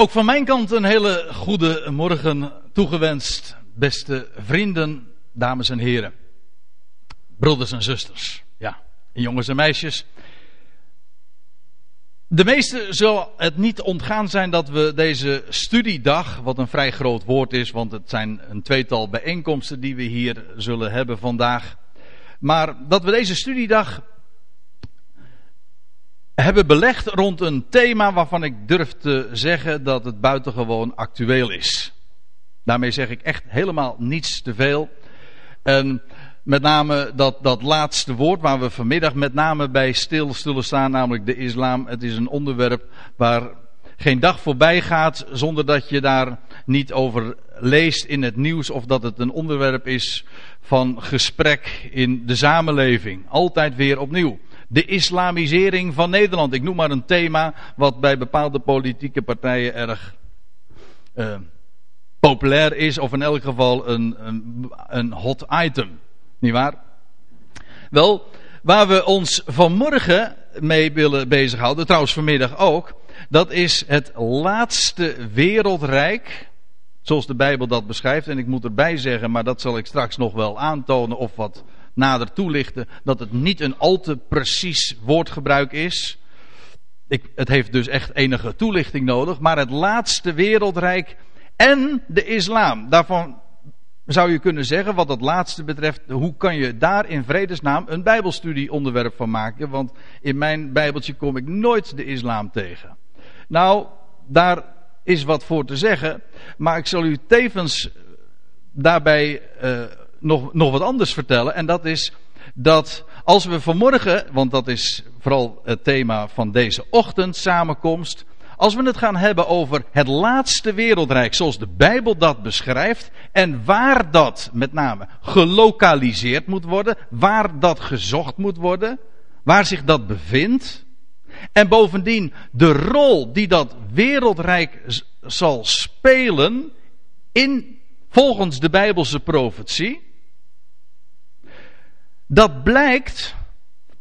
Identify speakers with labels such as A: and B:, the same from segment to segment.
A: Ook van mijn kant een hele goede morgen toegewenst, beste vrienden, dames en heren, broeders en zusters, ja, jongens en meisjes. De meesten zal het niet ontgaan zijn dat we deze studiedag, wat een vrij groot woord is, want het zijn een tweetal bijeenkomsten die we hier zullen hebben vandaag, maar dat we deze studiedag hebben belegd rond een thema waarvan ik durf te zeggen dat het buitengewoon actueel is. Daarmee zeg ik echt helemaal niets te veel. En met name dat, dat laatste woord waar we vanmiddag met name bij stil zullen staan, namelijk de islam. Het is een onderwerp waar geen dag voorbij gaat zonder dat je daar niet over leest in het nieuws of dat het een onderwerp is van gesprek in de samenleving. Altijd weer opnieuw. De islamisering van Nederland. Ik noem maar een thema wat bij bepaalde politieke partijen erg uh, populair is, of in elk geval een, een, een hot item. Niet waar? Wel, waar we ons vanmorgen mee willen bezighouden, trouwens vanmiddag ook, dat is het laatste wereldrijk, zoals de Bijbel dat beschrijft. En ik moet erbij zeggen, maar dat zal ik straks nog wel aantonen of wat nader toelichten dat het niet een al te precies woordgebruik is. Ik, het heeft dus echt enige toelichting nodig. Maar het laatste wereldrijk en de islam. Daarvan zou je kunnen zeggen, wat dat laatste betreft, hoe kan je daar in vredesnaam een Bijbelstudie onderwerp van maken? Want in mijn Bijbeltje kom ik nooit de islam tegen. Nou, daar is wat voor te zeggen. Maar ik zal u tevens daarbij. Uh, nog, nog wat anders vertellen. En dat is dat als we vanmorgen, want dat is vooral het thema van deze ochtend samenkomst. Als we het gaan hebben over het laatste wereldrijk zoals de Bijbel dat beschrijft. En waar dat met name gelokaliseerd moet worden. Waar dat gezocht moet worden. Waar zich dat bevindt. En bovendien de rol die dat wereldrijk zal spelen in volgens de Bijbelse profetie dat blijkt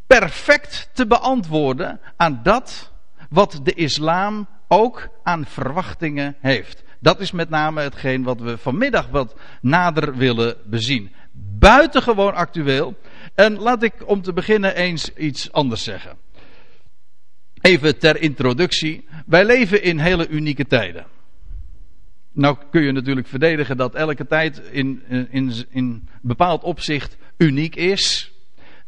A: perfect te beantwoorden aan dat wat de islam ook aan verwachtingen heeft. Dat is met name hetgeen wat we vanmiddag wat nader willen bezien. Buitengewoon actueel. En laat ik om te beginnen eens iets anders zeggen. Even ter introductie. Wij leven in hele unieke tijden. Nou kun je natuurlijk verdedigen dat elke tijd in, in, in bepaald opzicht uniek is.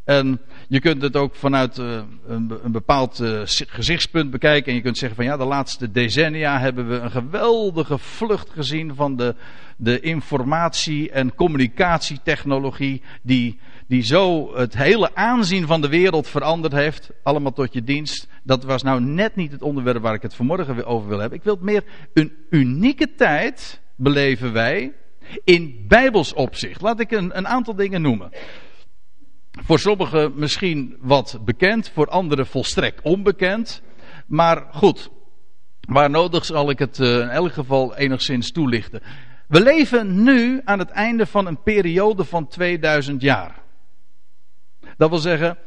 A: En je kunt het ook vanuit uh, een, bepaald uh, gezichtspunt bekijken. En je kunt zeggen van ja, de laatste decennia hebben we een geweldige vlucht gezien van de, de informatie- en communicatietechnologie. Die, die zo het hele aanzien van de wereld veranderd heeft. Allemaal tot je dienst. Dat was nou net niet het onderwerp waar ik het vanmorgen over wil hebben. Ik wil het meer een unieke tijd beleven wij in bijbels opzicht. Laat ik een, een aantal dingen noemen. Voor sommigen misschien wat bekend, voor anderen volstrekt onbekend. Maar goed, waar nodig zal ik het uh, in elk geval enigszins toelichten. We leven nu aan het einde van een periode van 2000 jaar. Dat wil zeggen,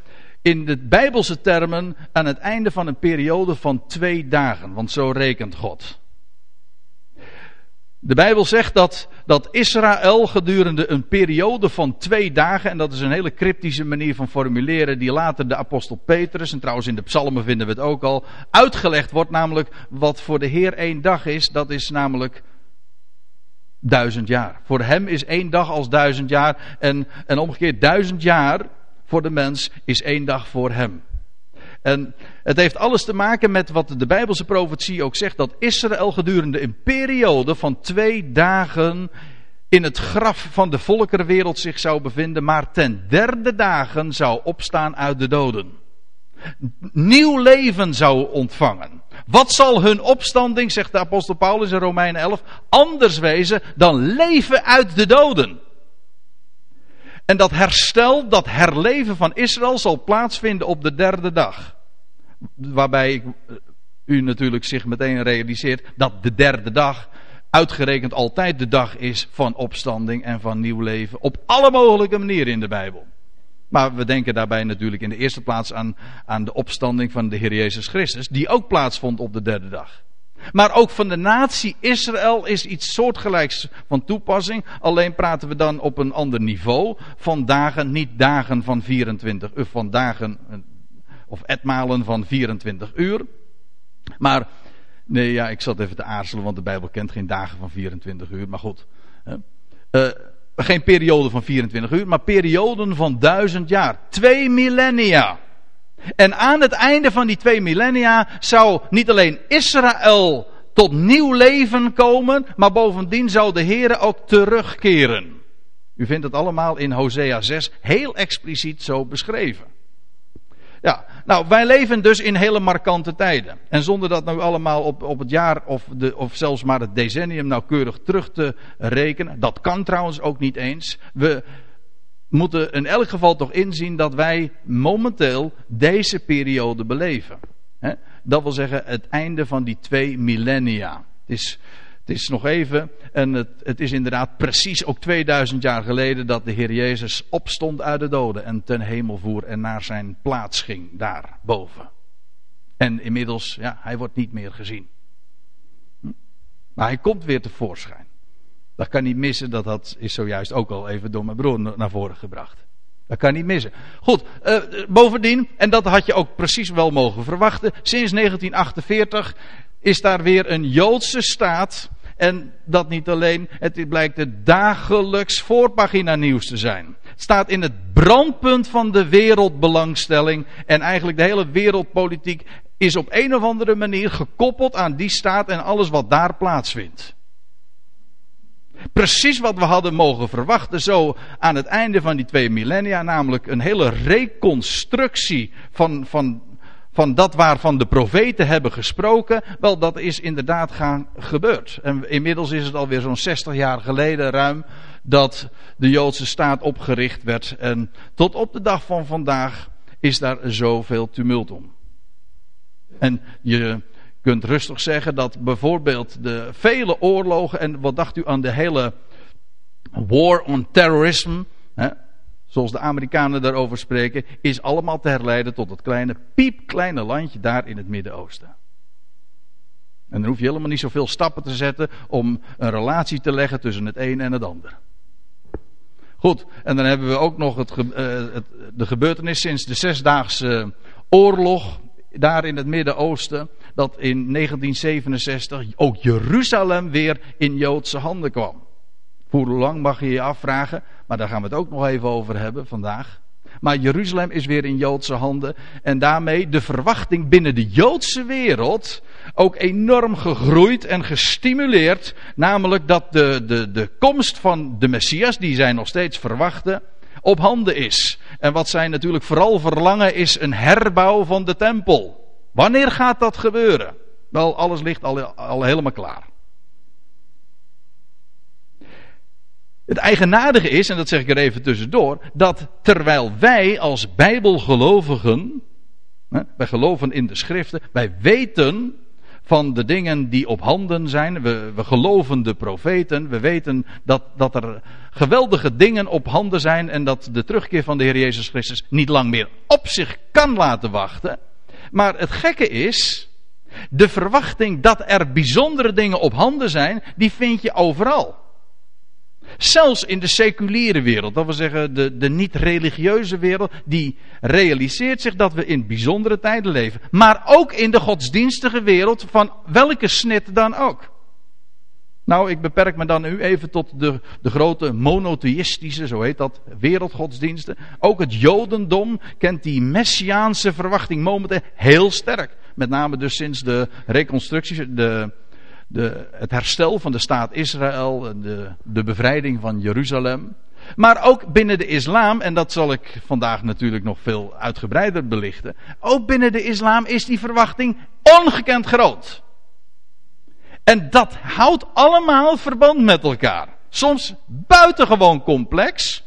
A: in de Bijbelse termen aan het einde van een periode van twee dagen, want zo rekent God. De Bijbel zegt dat, dat Israël gedurende een periode van twee dagen, en dat is een hele cryptische manier van formuleren, die later de apostel Petrus, en trouwens in de psalmen vinden we het ook al, uitgelegd wordt, namelijk wat voor de Heer één dag is, dat is namelijk duizend jaar. Voor hem is één dag als duizend jaar, en, en omgekeerd duizend jaar voor de mens is één dag voor hem. En het heeft alles te maken met wat de Bijbelse profetie ook zegt: dat Israël gedurende een periode van twee dagen in het graf van de volkerenwereld zich zou bevinden, maar ten derde dagen zou opstaan uit de doden. Nieuw leven zou ontvangen. Wat zal hun opstanding, zegt de apostel Paulus in Romeinen 11, anders wezen dan leven uit de doden? En dat herstel, dat herleven van Israël zal plaatsvinden op de derde dag. Waarbij ik, eh, u natuurlijk zich meteen realiseert dat de derde dag uitgerekend altijd de dag is van opstanding en van nieuw leven. Op alle mogelijke manieren in de Bijbel. Maar we denken daarbij natuurlijk in de eerste plaats aan, aan de opstanding van de Heer Jezus Christus, die ook plaatsvond op de derde dag. Maar ook van de natie Israël is iets soortgelijks van toepassing. Alleen praten we dan op een ander niveau. Van dagen, niet dagen van 24 uur, van dagen of etmalen van 24 uur. Maar, nee ja, ik zat even te aarzelen, want de Bijbel kent geen dagen van 24 uur. Maar goed. Uh, geen periode van 24 uur, maar perioden van duizend jaar. Twee millennia. En aan het einde van die twee millennia zou niet alleen Israël tot nieuw leven komen, maar bovendien zou de Heer ook terugkeren. U vindt het allemaal in Hosea 6 heel expliciet zo beschreven. Ja, nou, wij leven dus in hele markante tijden. En zonder dat nou allemaal op, op het jaar of, de, of zelfs maar het decennium nauwkeurig terug te rekenen. Dat kan trouwens ook niet eens. We moeten in elk geval toch inzien dat wij momenteel deze periode beleven. Dat wil zeggen het einde van die twee millennia. Het is het is nog even, en het, het, is inderdaad precies ook 2000 jaar geleden dat de Heer Jezus opstond uit de doden en ten hemel voer en naar zijn plaats ging daarboven. En inmiddels, ja, hij wordt niet meer gezien. Hm? Maar hij komt weer tevoorschijn. Dat kan niet missen, dat, dat is zojuist ook al even door mijn broer naar voren gebracht. Dat kan niet missen. Goed, uh, bovendien, en dat had je ook precies wel mogen verwachten, sinds 1948 is daar weer een Joodse staat. En dat niet alleen, het blijkt het dagelijks voorpagina nieuws te zijn. Het staat in het brandpunt van de wereldbelangstelling. En eigenlijk de hele wereldpolitiek is op een of andere manier gekoppeld aan die staat en alles wat daar plaatsvindt. Precies wat we hadden mogen verwachten, zo aan het einde van die twee millennia, namelijk een hele reconstructie van, van van dat waarvan de profeten hebben gesproken, wel dat is inderdaad gaan gebeurd. En inmiddels is het alweer zo'n 60 jaar geleden ruim dat de Joodse staat opgericht werd. En tot op de dag van vandaag is daar zoveel tumult om. En je kunt rustig zeggen dat bijvoorbeeld de vele oorlogen, en wat dacht u aan de hele war on terrorism, hè, zoals de Amerikanen daarover spreken, is allemaal te herleiden tot het kleine, piepkleine landje daar in het Midden-Oosten. En dan hoef je helemaal niet zoveel stappen te zetten om een relatie te leggen tussen het een en het ander. Goed, en dan hebben we ook nog het, uh, het, de gebeurtenis sinds de Zesdaagse Oorlog daar in het Midden-Oosten, dat in 1967 ook Jeruzalem weer in Joodse handen kwam. Hoe lang mag je je afvragen, maar daar gaan we het ook nog even over hebben vandaag. Maar Jeruzalem is weer in Joodse handen en daarmee de verwachting binnen de Joodse wereld ook enorm gegroeid en gestimuleerd. Namelijk dat de, de, de komst van de Messias, die zij nog steeds verwachten, op handen is. En wat zij natuurlijk vooral verlangen is een herbouw van de tempel. Wanneer gaat dat gebeuren? Wel, alles ligt al, al helemaal klaar. Het eigenaardige is, en dat zeg ik er even tussendoor, dat terwijl wij als Bijbelgelovigen, wij geloven in de schriften, wij weten van de dingen die op handen zijn, we, we geloven de profeten, we weten dat, dat er geweldige dingen op handen zijn en dat de terugkeer van de Heer Jezus Christus niet lang meer op zich kan laten wachten. Maar het gekke is, de verwachting dat er bijzondere dingen op handen zijn, die vind je overal. Zelfs in de seculiere wereld, dat wil zeggen de, de niet-religieuze wereld, die realiseert zich dat we in bijzondere tijden leven. Maar ook in de godsdienstige wereld, van welke snit dan ook. Nou, ik beperk me dan nu even tot de, de grote monotheïstische, zo heet dat, wereldgodsdiensten. Ook het Jodendom kent die messiaanse verwachting momenteel heel sterk. Met name dus sinds de reconstructie, de, de, het herstel van de staat Israël, de, de bevrijding van Jeruzalem. Maar ook binnen de islam, en dat zal ik vandaag natuurlijk nog veel uitgebreider belichten. Ook binnen de islam is die verwachting ongekend groot. En dat houdt allemaal verband met elkaar. Soms buitengewoon complex.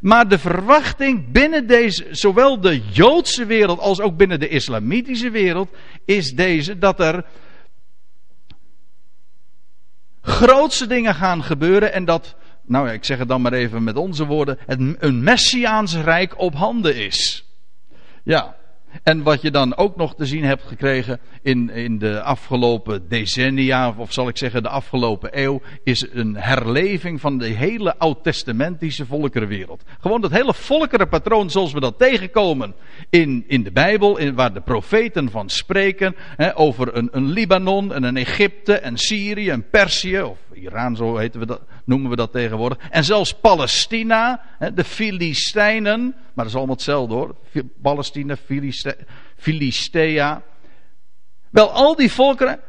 A: Maar de verwachting binnen deze, zowel de Joodse wereld als ook binnen de islamitische wereld, is deze dat er grootste dingen gaan gebeuren en dat, nou ja, ik zeg het dan maar even met onze woorden, het, een Messiaans rijk op handen is. Ja, En wat je dan ook nog te zien hebt gekregen in, in de afgelopen decennia, of zal ik zeggen de afgelopen eeuw, is een herleving van de hele oud-testamentische volkerenwereld. Gewoon dat hele volkerenpatroon zoals we dat tegenkomen in, in de Bijbel, in, waar de profeten van spreken, hè, over een, een Libanon en een Egypte en Syrië en Perzië, Iran zo we dat, noemen we dat tegenwoordig. En zelfs Palestina, de Filistijnen, maar dat is allemaal hetzelfde hoor. Palestina, Filistea. Wel, al die volkeren,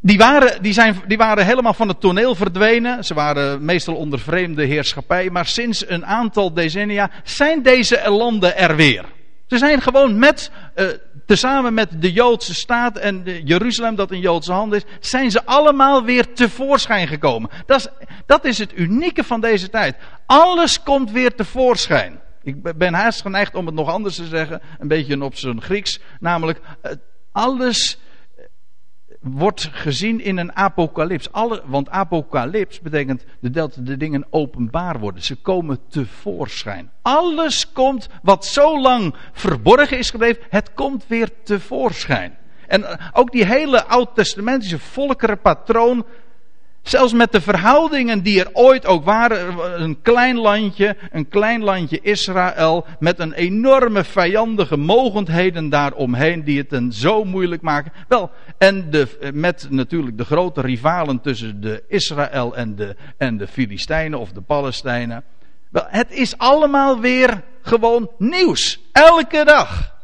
A: die waren, die, zijn, die waren helemaal van het toneel verdwenen. Ze waren meestal onder vreemde heerschappij. Maar sinds een aantal decennia zijn deze landen er weer. Ze zijn gewoon met, uh, tezamen met de Joodse staat en Jeruzalem dat in Joodse handen is, zijn ze allemaal weer tevoorschijn gekomen. Dat is, dat is het unieke van deze tijd. Alles komt weer tevoorschijn. Ik ben haast geneigd om het nog anders te zeggen, een beetje op zijn Grieks, namelijk alles wordt gezien in een apocalyps. Alle, want apocalyps betekent dat de dingen openbaar worden. Ze komen tevoorschijn. Alles komt wat zo lang verborgen is gebleven, het komt weer tevoorschijn. En ook die hele oud-testamentische volkerenpatroon Zelfs met de verhoudingen die er ooit ook waren, een klein landje, een klein landje Israël, met een enorme vijandige mogendheden daaromheen die het een zo moeilijk maken. Wel, en de, met natuurlijk de grote rivalen tussen de Israël en de, en de Filistijnen of de Palestijnen. Wel, het is allemaal weer gewoon nieuws. Elke dag.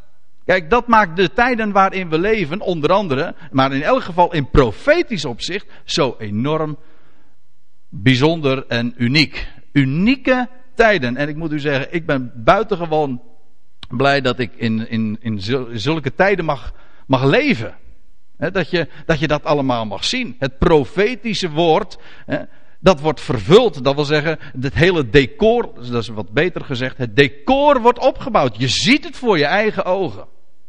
A: Kijk, dat maakt de tijden waarin we leven, onder andere, maar in elk geval in profetisch opzicht, zo enorm bijzonder en uniek. Unieke tijden. En ik moet u zeggen, ik ben buitengewoon blij dat ik in, in, in zulke tijden mag, mag leven. dat, je, dat je dat allemaal mag zien. Het profetische woord, dat wordt vervuld. Dat wil zeggen, het hele decor, dat is wat beter gezegd, het decor wordt opgebouwd. Je ziet het voor je eigen ogen.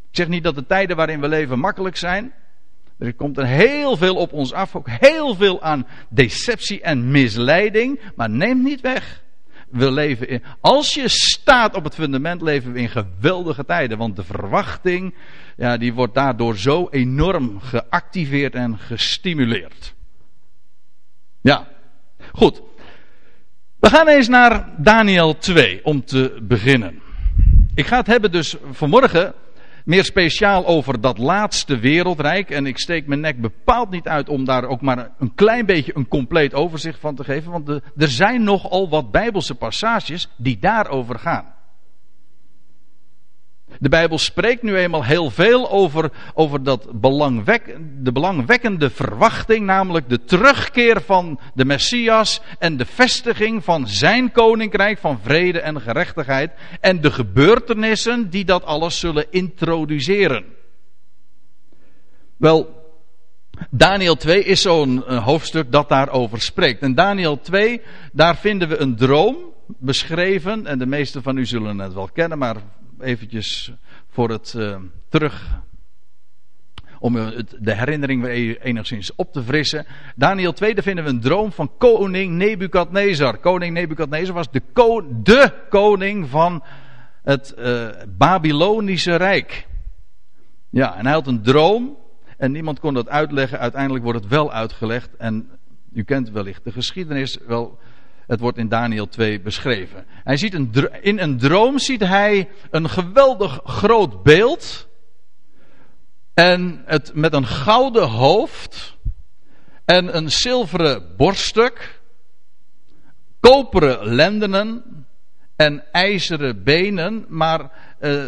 A: Ik zeg niet dat de tijden waarin we leven makkelijk zijn. Er komt er heel veel op ons af, ook heel veel aan deceptie en misleiding, maar neemt niet weg. We leven in, als je staat op het fundament, leven we in geweldige tijden, want de verwachting, ja, die wordt daardoor zo enorm geactiveerd en gestimuleerd. Ja, goed. We gaan eens naar Daniel 2 om te beginnen. Ik ga het hebben dus vanmorgen meer speciaal over dat laatste wereldrijk. En ik steek mijn nek bepaald niet uit om daar ook maar een klein beetje een compleet overzicht van te geven. Want er zijn nogal wat bijbelse passages die daarover gaan. De Bijbel spreekt nu eenmaal heel veel over, over dat de belangwekkende verwachting, namelijk de terugkeer van de Messias en de vestiging van zijn koninkrijk van vrede en gerechtigheid en de gebeurtenissen die dat alles zullen introduceren. Wel, Daniel 2 is zo'n hoofdstuk dat daarover spreekt. En Daniel 2, daar vinden we een droom beschreven. En de meesten van u zullen het wel kennen, maar eventjes voor het uh, terug. Om de herinnering weer enigszins op te frissen. Daniel 2, daar vinden we een droom van koning Nebukadnezar. Koning Nebukadnezar was de koning van het uh, Babylonische Rijk. Ja, en hij had een droom. En niemand kon dat uitleggen. Uiteindelijk wordt het wel uitgelegd. En u kent wellicht de geschiedenis wel het wordt in Daniel 2 beschreven. Hij ziet een, in een droom ziet hij een geweldig groot beeld. En het met een gouden hoofd. En een zilveren borststuk. Koperen lendenen. En ijzeren benen. Maar uh,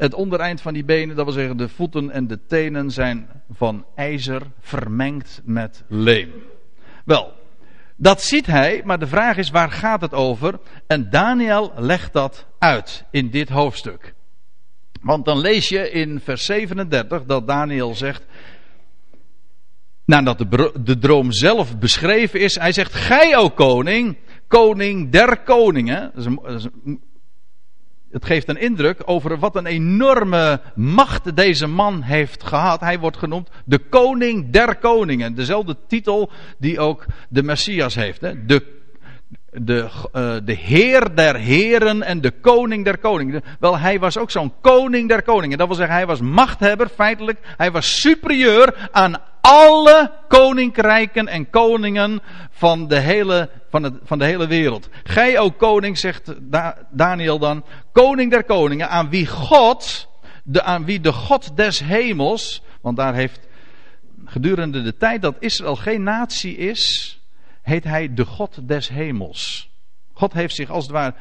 A: het ondereind van die benen, dat wil zeggen de voeten en de tenen, zijn van ijzer vermengd met leem. Wel, dat ziet hij, maar de vraag is waar gaat het over? En Daniel legt dat uit in dit hoofdstuk. Want dan lees je in vers 37 dat Daniel zegt, nadat de, de droom zelf beschreven is, hij zegt, gij o koning, koning der koningen. Dat is een, dat is een het geeft een indruk over wat een enorme macht deze man heeft gehad. Hij wordt genoemd de koning der koningen. Dezelfde titel die ook de Messias heeft. Hè? De, de, uh, de Heer der Heren en de Koning der Koningen. Wel, hij was ook zo'n Koning der Koningen. Dat wil zeggen, hij was machthebber, feitelijk. Hij was superieur aan alle koninkrijken en koningen van de hele, van het, van de hele wereld. Gij ook koning, zegt Daniel dan, koning der koningen, aan wie God, de, aan wie de God des hemels, want daar heeft gedurende de tijd dat Israël geen natie is, heet hij de God des hemels. God heeft zich als het ware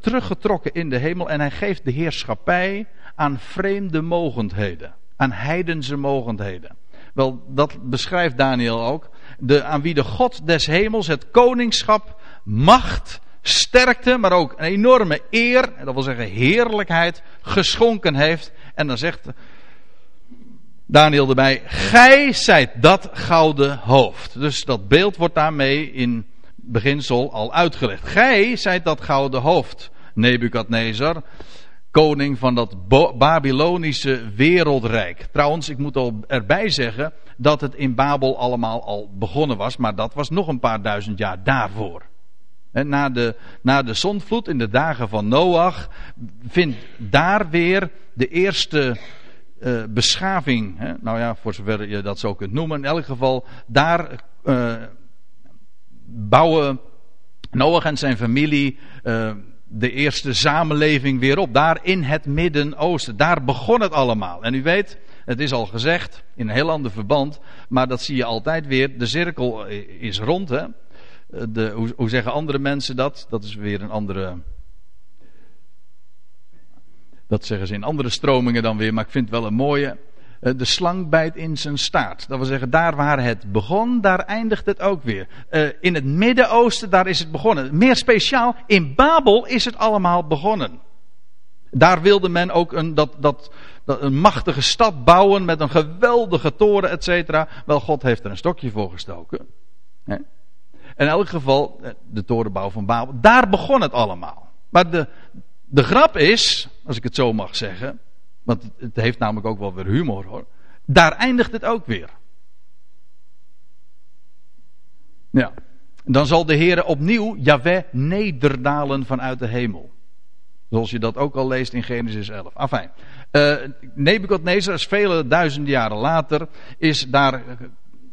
A: teruggetrokken in de hemel en hij geeft de heerschappij aan vreemde mogendheden, aan heidense mogendheden. Wel, dat beschrijft Daniel ook. De, aan wie de God des hemels het koningschap, macht, sterkte, maar ook een enorme eer, dat wil zeggen heerlijkheid, geschonken heeft. En dan zegt Daniel erbij, gij zijt dat gouden hoofd. Dus dat beeld wordt daarmee in beginsel al uitgelegd. Gij zijt dat gouden hoofd, Nebukadnezar, koning van dat Babylonische wereldrijk. Trouwens, ik moet al erbij zeggen dat het in Babel allemaal al begonnen was, maar dat was nog een paar duizend jaar daarvoor. Na de, na de zondvloed in de dagen van Noach vindt daar weer de eerste uh, beschaving, hè? nou ja, voor zover je dat zo kunt noemen, in elk geval, daar uh, bouwen Noach en zijn familie uh, de eerste samenleving weer op. Daar in het Midden-Oosten. Daar begon het allemaal. En u weet, het is al gezegd in een heel ander verband, maar dat zie je altijd weer. De cirkel is rond, hè. De, hoe, hoe zeggen andere mensen dat? Dat is weer een andere dat zeggen ze in andere stromingen dan weer, maar ik vind het wel een mooie. Eh, de slang bijt in zijn staart. Dat wil zeggen, daar waar het begon, daar eindigt het ook weer. Eh, in het Midden-Oosten, daar is het begonnen. Meer speciaal, in Babel is het allemaal begonnen. Daar wilde men ook een, dat, dat, een machtige stad bouwen met een geweldige toren, et cetera. Wel, God heeft er een stokje voor gestoken. In elk geval, eh, de torenbouw van Babel, daar begon het allemaal. Maar de, de grap is, als ik het zo mag zeggen, want het heeft namelijk ook wel weer humor hoor. Daar eindigt het ook weer. Ja. Dan zal de Heer opnieuw, Yahweh, nederdalen vanuit de hemel. Zoals je dat ook al leest in Genesis 11. Afijn. Uh, Nebukadnezar is vele duizenden jaren later, is daar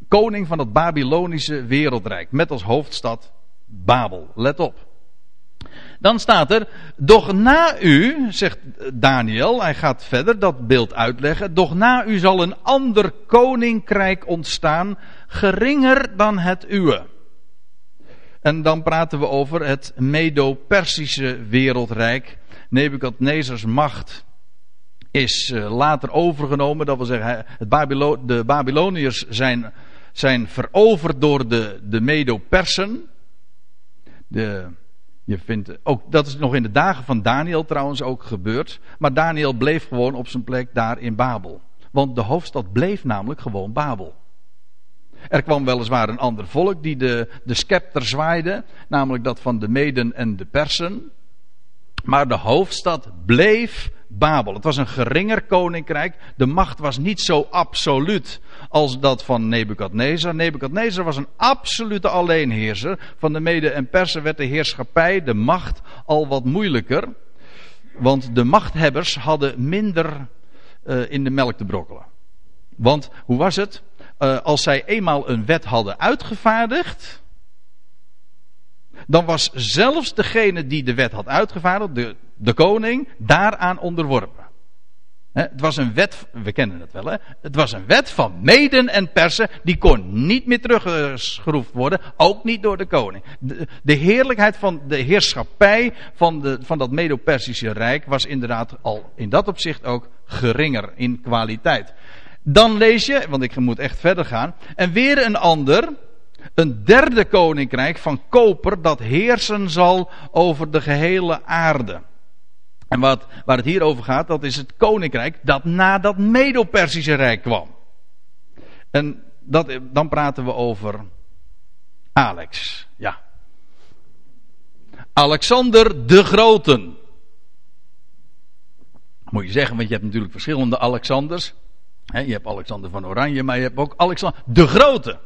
A: koning van het Babylonische wereldrijk. Met als hoofdstad Babel. Let op. Dan staat er, doch na u, zegt Daniel, hij gaat verder dat beeld uitleggen, doch na u zal een ander koninkrijk ontstaan, geringer dan het uwe. En dan praten we over het Medo-Persische wereldrijk. Nebukadnezars macht is eh, later overgenomen. Dat wil zeggen, het de Babyloniërs zijn, zijn veroverd door de, de Medo-Persen. De, je vindt, ook, dat is nog in de dagen van Daniel trouwens ook gebeurd. Maar Daniel bleef gewoon op zijn plek daar in Babel. Want de hoofdstad bleef namelijk gewoon Babel. Er kwam weliswaar een ander volk die de, de scepter zwaaide. Namelijk dat van de Meden en de Persen. Maar de hoofdstad bleef Babel. Het was een geringer koninkrijk. De macht was niet zo absoluut als dat van Nebukadnezar. Nebukadnezar was een absolute alleenheerser. Van de Mede en Persen werd de heerschappij, de macht, al wat moeilijker. Want de machthebbers hadden minder uh, in de melk te brokkelen. Want hoe was het? Uh, als zij eenmaal een wet hadden uitgevaardigd dan was zelfs degene die de wet had uitgevaardigd, de, de koning, daaraan onderworpen. Het was een wet, we kennen het wel, hè? het was een wet van meden en persen, die kon niet meer teruggeschroefd worden, ook niet door de koning. De, de heerlijkheid van de heerschappij van, de, van dat Medo-Persische Rijk was inderdaad al in dat opzicht ook geringer in kwaliteit. Dan lees je, want ik moet echt verder gaan, en weer een ander, een derde koninkrijk van koper dat heersen zal over de gehele aarde. En wat, waar het hier over gaat, dat is het koninkrijk dat na dat Medo-Persische Rijk kwam. En dat, dan praten we over Alex. Ja. Alexander de Grote. Moet je zeggen, want je hebt natuurlijk verschillende Alexanders. je hebt Alexander van Oranje, maar je hebt ook Alexander de Grote.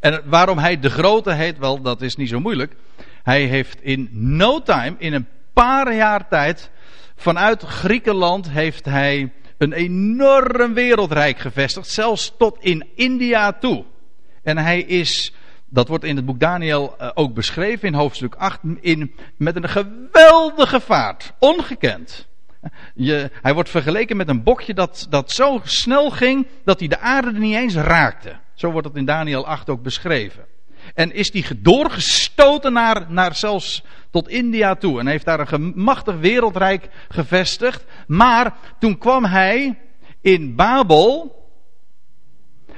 A: En waarom hij de grote heet, wel, dat is niet zo moeilijk. Hij heeft in no time, in een paar jaar tijd, vanuit Griekenland heeft hij een enorm wereldrijk gevestigd, zelfs tot in India toe. En hij is, dat wordt in het boek Daniel eh, ook beschreven in hoofdstuk 8, in, met een geweldige vaart, ongekend. Je, hij wordt vergeleken met een bokje dat, dat zo snel ging dat hij de aarde niet eens raakte. Zo wordt het in Daniel 8 ook beschreven. En is die doorgestoten naar, naar zelfs tot India toe. En heeft daar een gemachtig wereldrijk gevestigd. Maar toen kwam hij in Babel.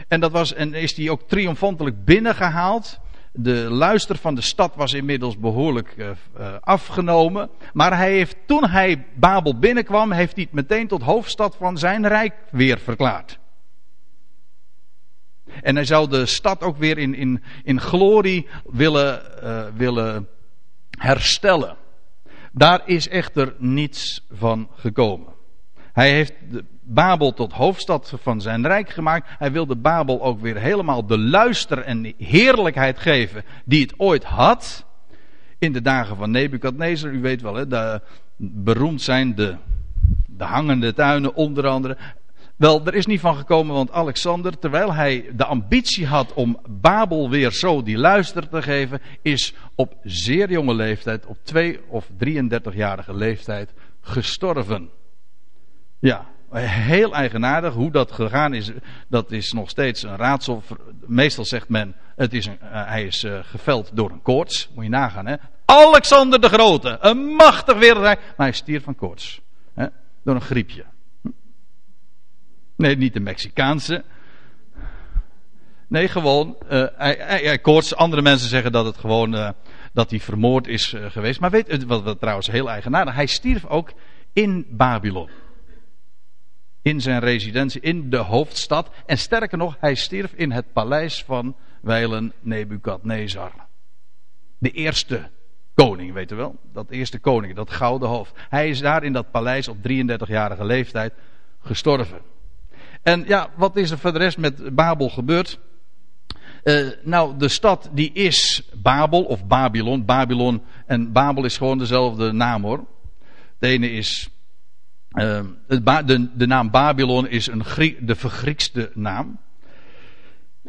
A: En, dat was, en is hij ook triomfantelijk binnengehaald. De luister van de stad was inmiddels behoorlijk uh, uh, afgenomen. Maar hij heeft, toen hij Babel binnenkwam, heeft hij het meteen tot hoofdstad van zijn rijk weer verklaard. En hij zou de stad ook weer in, in, in glorie willen, uh, willen herstellen. Daar is echter niets van gekomen. Hij heeft Babel tot hoofdstad van zijn rijk gemaakt. Hij wilde Babel ook weer helemaal de luister en heerlijkheid geven die het ooit had. In de dagen van Nebukadnezar, u weet wel, hè, de, beroemd zijn de, de hangende tuinen onder andere. Wel, er is niet van gekomen, want Alexander, terwijl hij de ambitie had om Babel weer zo die luister te geven, is op zeer jonge leeftijd, op 2 of 33-jarige leeftijd, gestorven. Ja, heel eigenaardig hoe dat gegaan is. Dat is nog steeds een raadsel. Meestal zegt men, het is uh, hij is uh, geveld door een koorts. Moet je nagaan, hè. Alexander de Grote, een machtig wereldrijk, maar hij stierf van koorts. Hè? Door een griepje. Nee, niet de Mexicaanse. Nee, gewoon. Uh, hij, koorts. Andere mensen zeggen dat het gewoon. Uh, dat hij vermoord is uh, geweest. Maar weet wat, wat trouwens heel eigenaardig. Hij stierf ook in Babylon. In zijn residentie, in de hoofdstad. En sterker nog, hij stierf in het paleis van wijlen Nebukadnezar. De eerste koning, weet u wel? Dat eerste koning, dat gouden hoofd. Hij is daar in dat paleis op 33-jarige leeftijd gestorven. En ja, wat is er voor de rest met Babel gebeurd? Uh, nou, de stad die is Babel of Babylon. Babylon en Babel is gewoon dezelfde naam hoor. De ene is. Uh, de, de, naam Babylon is een de vergriekste naam.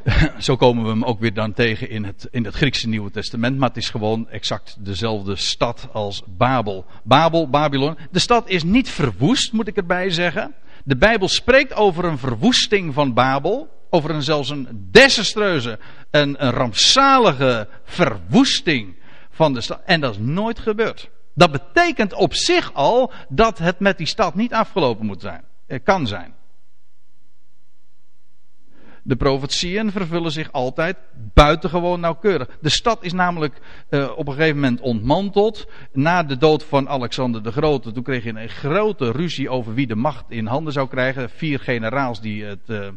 A: Zo komen we hem ook weer dan tegen in het, in het Griekse Nieuwe Testament. Maar het is gewoon exact dezelfde stad als Babel. Babel, Babylon. De stad is niet verwoest, moet ik erbij zeggen. De Bijbel spreekt over een verwoesting van Babel. Over een zelfs een desastreuze en een rampzalige verwoesting van de stad. En dat is nooit gebeurd. Dat betekent op zich al dat het met die stad niet afgelopen moet zijn. Het kan zijn. De profetieën vervullen zich altijd buitengewoon nauwkeurig. De stad is namelijk uh, op een gegeven moment ontmanteld. Na de dood van Alexander de Grote. Toen kreeg je een grote ruzie over wie de macht in handen zou krijgen. Vier generaals die, het, uh,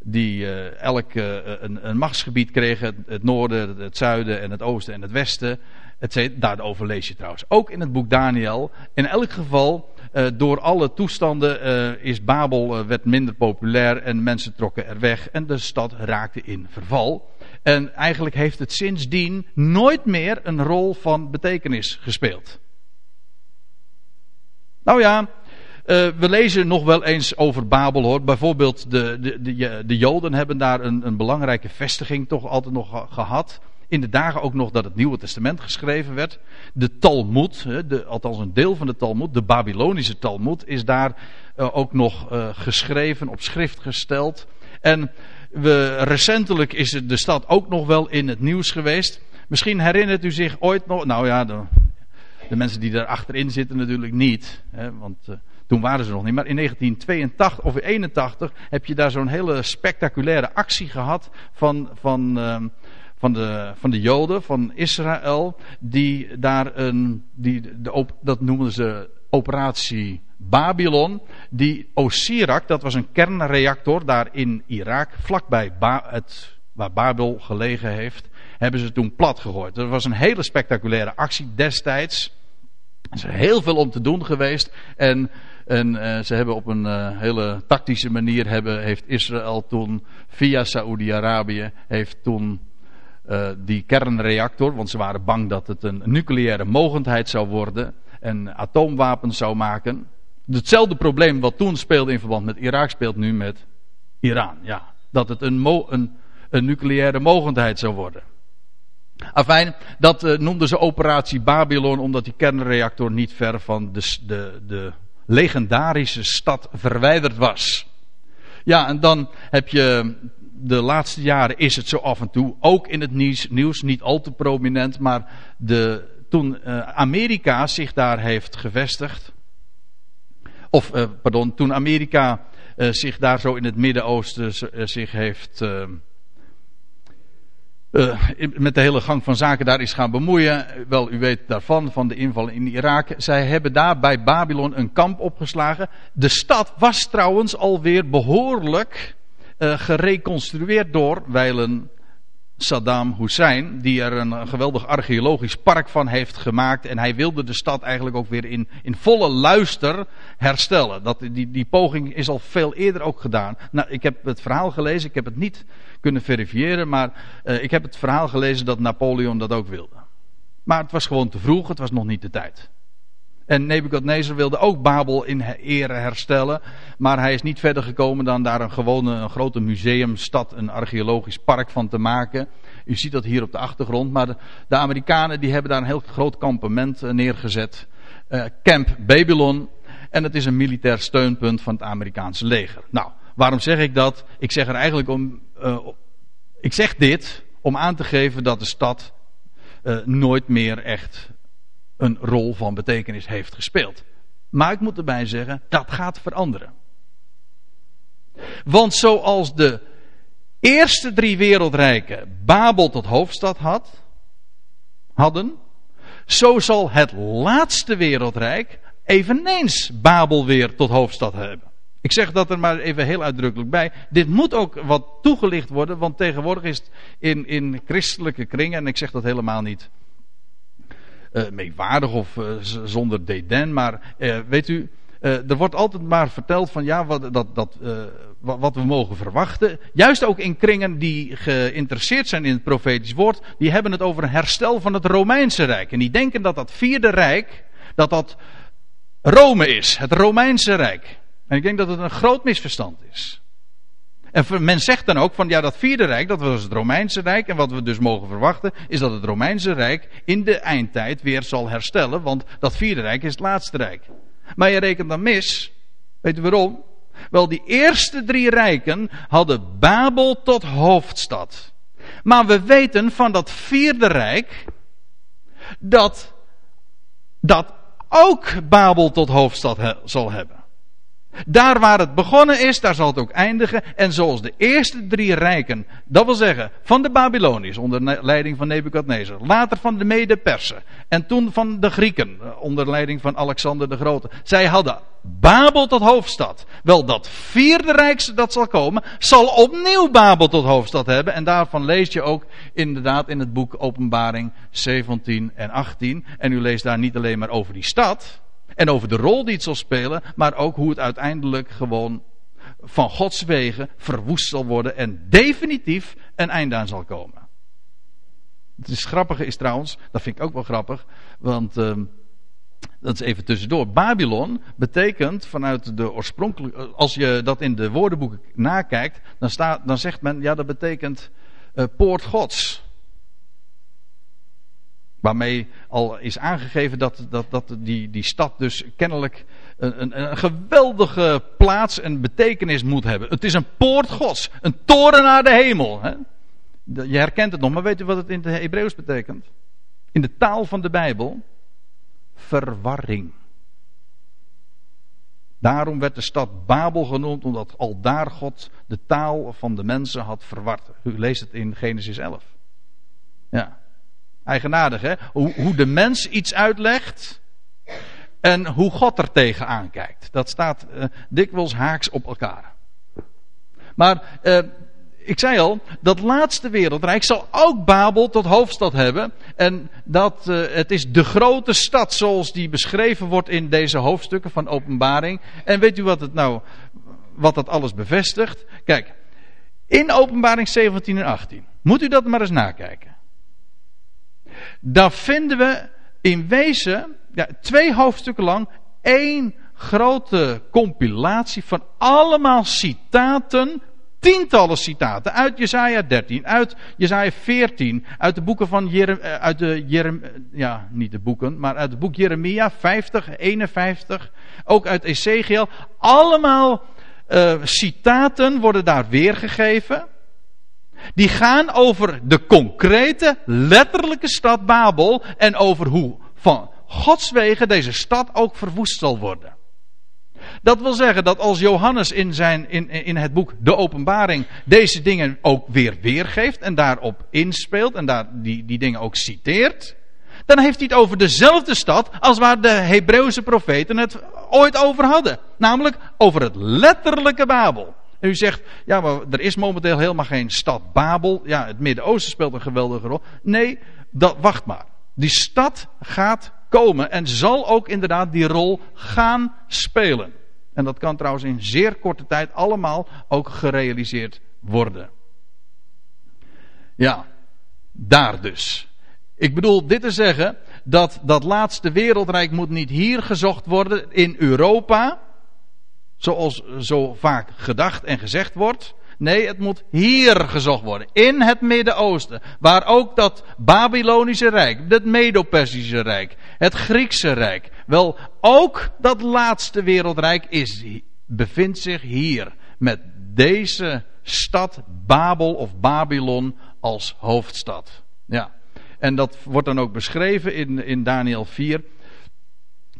A: die uh, elk een, een, machtsgebied kregen. Het noorden, het zuiden en het oosten en het westen. Daarover lees je trouwens ook in het boek Daniel. In elk geval uh, door alle toestanden uh, is Babel uh, werd minder populair en mensen trokken er weg en de stad raakte in verval. En eigenlijk heeft het sindsdien nooit meer een rol van betekenis gespeeld. Nou ja, we lezen nog wel eens over Babel hoor. Bijvoorbeeld de, de, de, de Joden hebben daar een, een belangrijke vestiging toch altijd nog gehad in de dagen ook nog dat het Nieuwe Testament geschreven werd. De Talmud, de, althans een deel van de Talmud, de Babylonische Talmud, is daar uh, ook nog uh, geschreven, op schrift gesteld. En we, recentelijk is de stad ook nog wel in het nieuws geweest. Misschien herinnert u zich ooit nog, nou ja, de, mensen die daar achterin zitten natuurlijk niet, hè, want uh, toen waren ze nog niet. Maar in 1982 of 81 heb je daar zo'n hele spectaculaire actie gehad van, van ehm, van de, van de Joden, van Israël, die daar een, die, de, dat noemen ze operatie Babylon, die Osirak, dat was een kernreactor daar in Irak, vlakbij waar Babel gelegen heeft, hebben ze toen plat gegooid. Dat was een hele spectaculaire actie destijds. Er is heel veel om te doen geweest. En uh, ze hebben op een uh, hele tactische manier hebben, heeft Israël toen via Saoedi-Arabië heeft toen uh, die kernreactor, want ze waren bang dat het een nucleaire mogendheid zou worden en atoomwapens zou maken. Hetzelfde probleem wat toen speelde in verband met Irak speelt nu met Iran. Ja, dat het een, een, een nucleaire mogendheid zou worden. Afijn, dat uh, noemden ze operatie Babylon omdat die kernreactor niet ver van de, de, de legendarische stad verwijderd was. Ja, en dan heb je de laatste jaren is het zo af en toe, ook in het nieuws, nieuws niet al te prominent, maar de, toen uh, Amerika zich daar heeft gevestigd, of uh, pardon, toen Amerika uh, zich daar zo in het Midden-Oosten zich heeft met de hele gang van zaken daar is gaan bemoeien. Wel, u weet daarvan, van de inval in Irak. Zij hebben daar bij Babylon een kamp opgeslagen. De stad was trouwens alweer behoorlijk uh, gereconstrueerd door wijlen Saddam Hussein, die er een geweldig archeologisch park van heeft gemaakt. En hij wilde de stad eigenlijk ook weer in, in volle luister herstellen. Dat, die, die poging is al veel eerder ook gedaan. Nou, ik heb het verhaal gelezen, ik heb het niet kunnen verifiëren, maar uh, ik heb het verhaal gelezen dat Napoleon dat ook wilde. Maar het was gewoon te vroeg, het was nog niet de tijd. En Nebukadnezar wilde ook Babel in ere herstellen. Maar hij is niet verder gekomen dan daar een gewone een grote museumstad, een archeologisch park van te maken. U ziet dat hier op de achtergrond. Maar de, Amerikanen die hebben daar een heel groot kampement eh, neergezet. Uh, Camp Babylon. En het is een militair steunpunt van het Amerikaanse leger. Nou, waarom zeg ik dat? Ik zeg er eigenlijk om. Uh, ik zeg dit om aan te geven dat de stad nooit meer echt een rol van betekenis heeft gespeeld. Maar ik moet erbij zeggen, dat gaat veranderen. Want zoals de eerste drie wereldrijken Babel tot hoofdstad had, hadden, zo zal het laatste wereldrijk eveneens Babel weer tot hoofdstad hebben. Ik zeg dat er maar even heel uitdrukkelijk bij. Dit moet ook wat toegelicht worden, want tegenwoordig is het in, in christelijke kringen, en ik zeg dat helemaal niet uh, meewaardig of uh, zonder dédain. Maar uh, weet u, er wordt altijd maar verteld van ja, wat, dat, dat, wat we mogen verwachten. Juist ook in kringen die geïnteresseerd zijn in het profetisch woord, die hebben het over een herstel van het Romeinse Rijk. En die denken dat dat vierde Rijk, dat dat Rome is, het Romeinse Rijk. En ik denk dat het een groot misverstand is. En men zegt dan ook van ja, dat vierde rijk, dat was het Romeinse Rijk. En wat we dus mogen verwachten, is dat het Romeinse Rijk in de eindtijd weer zal herstellen. Want dat vierde rijk is het laatste rijk. Maar je rekent dan mis. Weet u waarom? Wel, die eerste drie rijken hadden Babel tot hoofdstad. Maar we weten van dat vierde rijk dat dat ook Babel tot hoofdstad zal hebben. Daar waar het begonnen is, daar zal het ook eindigen. En zoals de eerste drie rijken, dat wil zeggen van de Babyloniërs onder leiding van Nebukadnezar, later van de Mede-Persen en toen van de Grieken eh, onder leiding van Alexander de Grote. Zij hadden Babel tot hoofdstad. Wel, dat vierde rijk dat zal komen, zal opnieuw Babel tot hoofdstad hebben. En daarvan lees je ook inderdaad in het boek Openbaring 17 en 18. En u leest daar niet alleen maar over die stad, en over de rol die het zal spelen, maar ook hoe het uiteindelijk gewoon van Gods wegen verwoest zal worden en definitief een einde aan zal komen. Het is grappige is trouwens, dat vind ik ook wel grappig, want uh, dat is even tussendoor. Babylon betekent vanuit de oorspronkelijke, als je dat in de woordenboeken nakijkt, dan, staat, dan zegt men, ja dat betekent uh, poort Gods. Waarmee al is aangegeven dat, dat, dat die, die stad dus kennelijk een, een, een, geweldige plaats en betekenis moet hebben. Het is een poort gods, een toren naar de hemel. Hè? Je herkent het nog, maar weet u wat het in het Hebreeuws betekent? In de taal van de Bijbel? Verwarring. Daarom werd de stad Babel genoemd, omdat al daar God de taal van de mensen had verward. U leest het in Genesis 11. Ja. Eigenaardig, hè? Hoe, de mens iets uitlegt en hoe God er tegenaan kijkt. Dat staat uh, dikwijls haaks op elkaar. Maar uh, ik zei al, dat laatste wereldrijk zal ook Babel tot hoofdstad hebben. En dat, uh, het is de grote stad zoals die beschreven wordt in deze hoofdstukken van openbaring. En weet u wat het nou, wat dat alles bevestigt? Kijk, in openbaring 17 en 18. Moet u dat maar eens nakijken. Daar vinden we in wezen ja, twee hoofdstukken lang één grote compilatie van allemaal citaten tientallen citaten uit Jesaja 13, uit Jesaja 14, uit de boeken van Jerem, eh, uit de Jerem, ja, niet de boeken, maar uit het boek Jeremia 50, 51, ook uit Ezekiel. Allemaal uh, citaten worden daar weergegeven. Die gaan over de concrete, letterlijke stad Babel en over hoe van Gods wegen deze stad ook verwoest zal worden. Dat wil zeggen dat als Johannes in, zijn, in, in het boek De Openbaring deze dingen ook weer weergeeft en daarop inspeelt en daar die, die dingen ook citeert, dan heeft hij het over dezelfde stad als waar de Hebreeuwse profeten het ooit over hadden. Namelijk over het letterlijke Babel. En u zegt, ja, maar er is momenteel helemaal geen stad Babel. Ja, het Midden-Oosten speelt een geweldige rol. Nee, dat, wacht maar. Die stad gaat komen en zal ook inderdaad die rol gaan spelen. En dat kan trouwens in zeer korte tijd allemaal ook gerealiseerd worden. Ja, daar dus. Ik bedoel dit te zeggen dat dat laatste wereldrijk moet niet hier gezocht worden in Europa, zoals zo vaak gedacht en gezegd wordt. Nee, het moet hier gezocht worden. In het Midden-Oosten. Waar ook dat Babylonische Rijk, het Medo-Persische Rijk, het Griekse Rijk. Wel, ook dat laatste wereldrijk is, bevindt zich hier. Met deze stad Babel of Babylon als hoofdstad. Ja. En dat wordt dan ook beschreven in, in Daniel 4.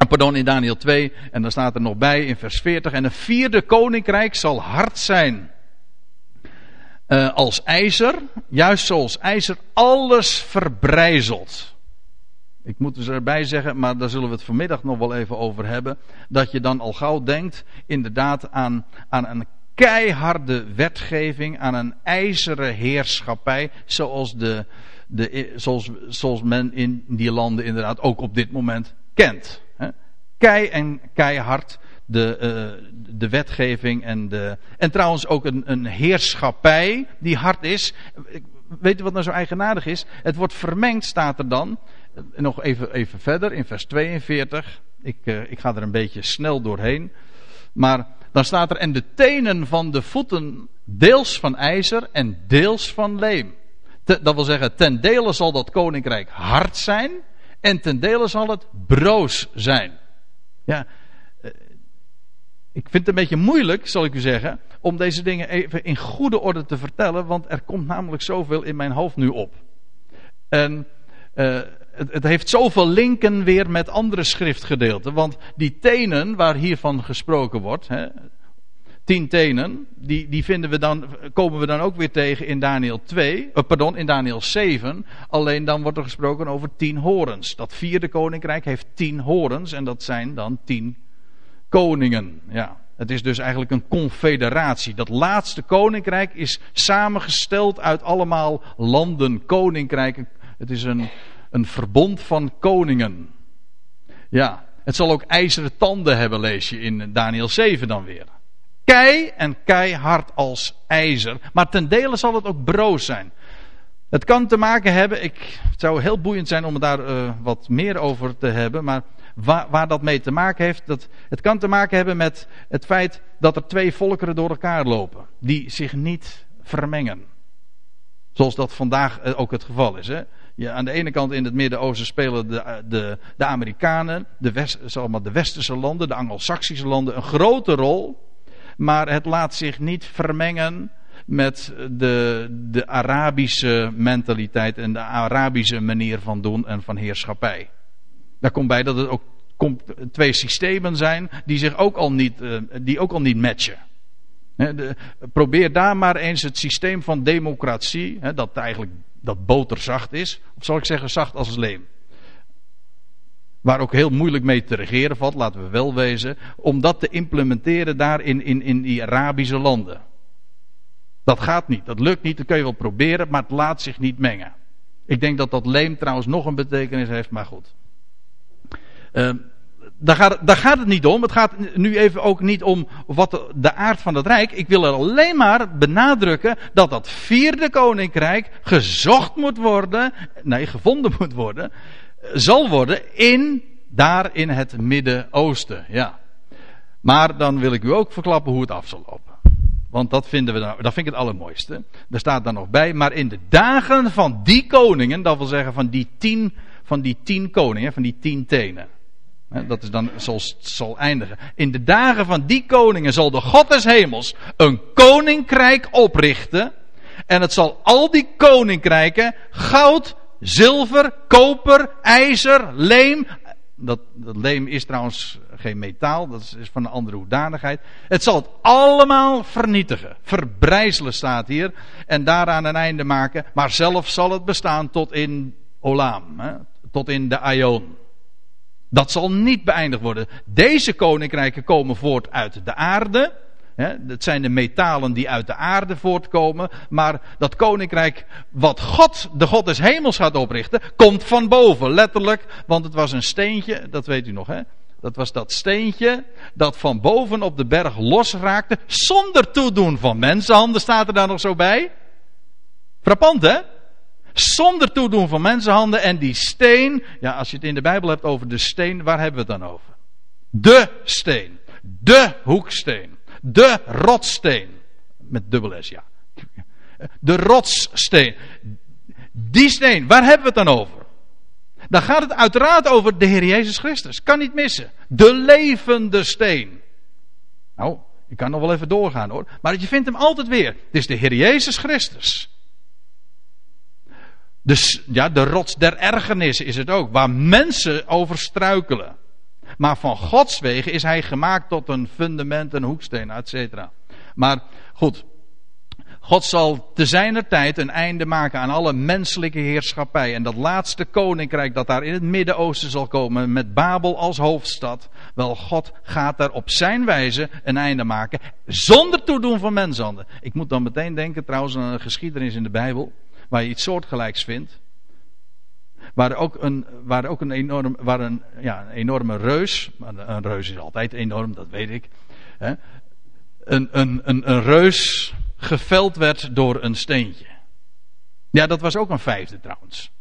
A: Pardon, in Daniel 2. En dan staat er nog bij in vers 40. En een vierde koninkrijk zal hard zijn uh, als ijzer, juist zoals ijzer alles verbrijzelt. Ik moet dus erbij zeggen, maar daar zullen we het vanmiddag nog wel even over hebben. Dat je dan al gauw denkt, inderdaad, aan, aan een keiharde wetgeving, aan een ijzeren heerschappij, zoals, de, de, zoals, zoals men in die landen inderdaad ook op dit moment kent. Kei en keihard de, uh, de wetgeving en de. En trouwens ook een, een heerschappij die hard is. Weet je wat nou zo eigenaardig is? Het wordt vermengd, staat er dan. Nog even, even verder in vers 42. Ik, uh, ik ga er een beetje snel doorheen. Maar dan staat er: En de tenen van de voeten deels van ijzer en deels van leem. dat wil zeggen, ten dele zal dat koninkrijk hard zijn. En ten dele zal het broos zijn. Ja, ik vind het een beetje moeilijk, zal ik u zeggen, om deze dingen even in goede orde te vertellen, want er komt namelijk zoveel in mijn hoofd nu op. En uh, het, het, heeft zoveel linken weer met andere schriftgedeelten, want die tenen waar hiervan gesproken wordt, hè, tien tenen, die, die vinden we dan, komen we dan ook weer tegen in Daniel 2, uh, pardon, in Daniel 7. Alleen dan wordt er gesproken over tien horens. Dat vierde koninkrijk heeft tien horens en dat zijn dan tien koningen. Ja. Het is dus eigenlijk een confederatie. Dat laatste koninkrijk is samengesteld uit allemaal landen, koninkrijken. Het is een, een verbond van koningen. Ja, het zal ook ijzeren tanden hebben, lees je in Daniel 7 dan weer. Kei en keihard als ijzer. Maar ten dele zal het ook broos zijn. Het kan te maken hebben, ik, het zou heel boeiend zijn om daar uh, wat meer over te hebben, maar waar, waar, dat mee te maken heeft, dat, het kan te maken hebben met het feit dat er twee volkeren door elkaar lopen, die zich niet vermengen. Zoals dat vandaag eh, ook het geval is. Hè? Aan de ene kant in het Midden-Oosten spelen de, eh, de, de Amerikanen, de, West, zeg maar, de westerse landen, de Anglo-Saxische landen een grote rol. Maar het laat zich niet vermengen met de, de Arabische mentaliteit en de Arabische manier van doen en van heerschappij. Daar komt bij dat het ook twee systemen zijn die zich ook al niet, eh, die ook al niet matchen. probeer daar maar eens het systeem van democratie, dat eigenlijk dat boterzacht is, of zal ik zeggen zacht als leem. Waar ook heel moeilijk mee te regeren valt, laten we wel wezen, om dat te implementeren daar in, in, in die Arabische landen. Dat gaat niet, dat lukt niet, dat kun je wel proberen, maar het laat zich niet mengen. Ik denk dat dat leem trouwens nog een betekenis heeft, maar goed. Uh, daar, gaat, daar gaat het niet om. Het gaat nu even ook niet om wat de, aard van het rijk. Ik wil er alleen maar benadrukken dat dat vierde koninkrijk gezocht moet worden, nee, gevonden moet worden, zal worden in, daar in het Midden-Oosten. Ja. Maar dan wil ik u ook verklappen hoe het af zal lopen. Want dat vinden we nou, dat vind ik het allermooiste. Er staat dan nog bij, maar in de dagen van die koningen, dat wil zeggen van die tien, van die tien koningen, van die tien tenen. Dat is dan zoals zal eindigen. In de dagen van die koningen zal de God des hemels een koninkrijk oprichten. En het zal al die koninkrijken goud, zilver, koper, ijzer, leem. Dat, leem is trouwens geen metaal, dat is, van een andere hoedanigheid. Het zal het allemaal vernietigen. Verbrijzelen staat hier. En daaraan een einde maken. Maar zelf zal het bestaan tot in Olam. Hè, tot in de Aion. Dat zal niet beëindigd worden. Deze koninkrijken komen voort uit de aarde. Het zijn de metalen die uit de aarde voortkomen. Maar dat koninkrijk wat God, de God des hemels gaat oprichten, komt van boven. Letterlijk, want het was een steentje, dat weet u nog hè. Dat was dat steentje dat van boven op de berg losraakte. Zonder toedoen van mensenhanden staat er daar nog zo bij. Frappant hè? Zonder toedoen van mensenhanden. En die steen, ja, als je het in de Bijbel hebt over de steen, waar hebben we het dan over? De steen. De hoeksteen. De rotsteen. Met dubbel S, ja. De rotssteen. Die steen, waar hebben we het dan over? Dan gaat het uiteraard over de Heer Jezus Christus. Kan niet missen. De levende steen. Nou, ik kan nog wel even doorgaan hoor. Maar je vindt hem altijd weer. Het is de Heer Jezus Christus. Dus ja, de rots der ergernis is het ook, waar mensen over struikelen. Maar van Gods wegen is hij gemaakt tot een fundament, een hoeksteen, et cetera. Maar goed, God zal te zijner tijd een einde maken aan alle menselijke heerschappij. En dat laatste koninkrijk dat daar in het Midden-Oosten zal komen, met Babel als hoofdstad. Wel, God gaat daar op zijn wijze een einde maken, zonder toedoen van menshanden. Ik moet dan meteen denken trouwens aan een geschiedenis in de Bijbel waar je iets soortgelijks vindt. Waar ook een, waar ook een, enorm, waar een, ja, een enorme reus, een reus is altijd enorm, dat weet ik. Hè, een, een, een, een reus geveld werd door een steentje. Ja, dat was ook een vijfde trouwens.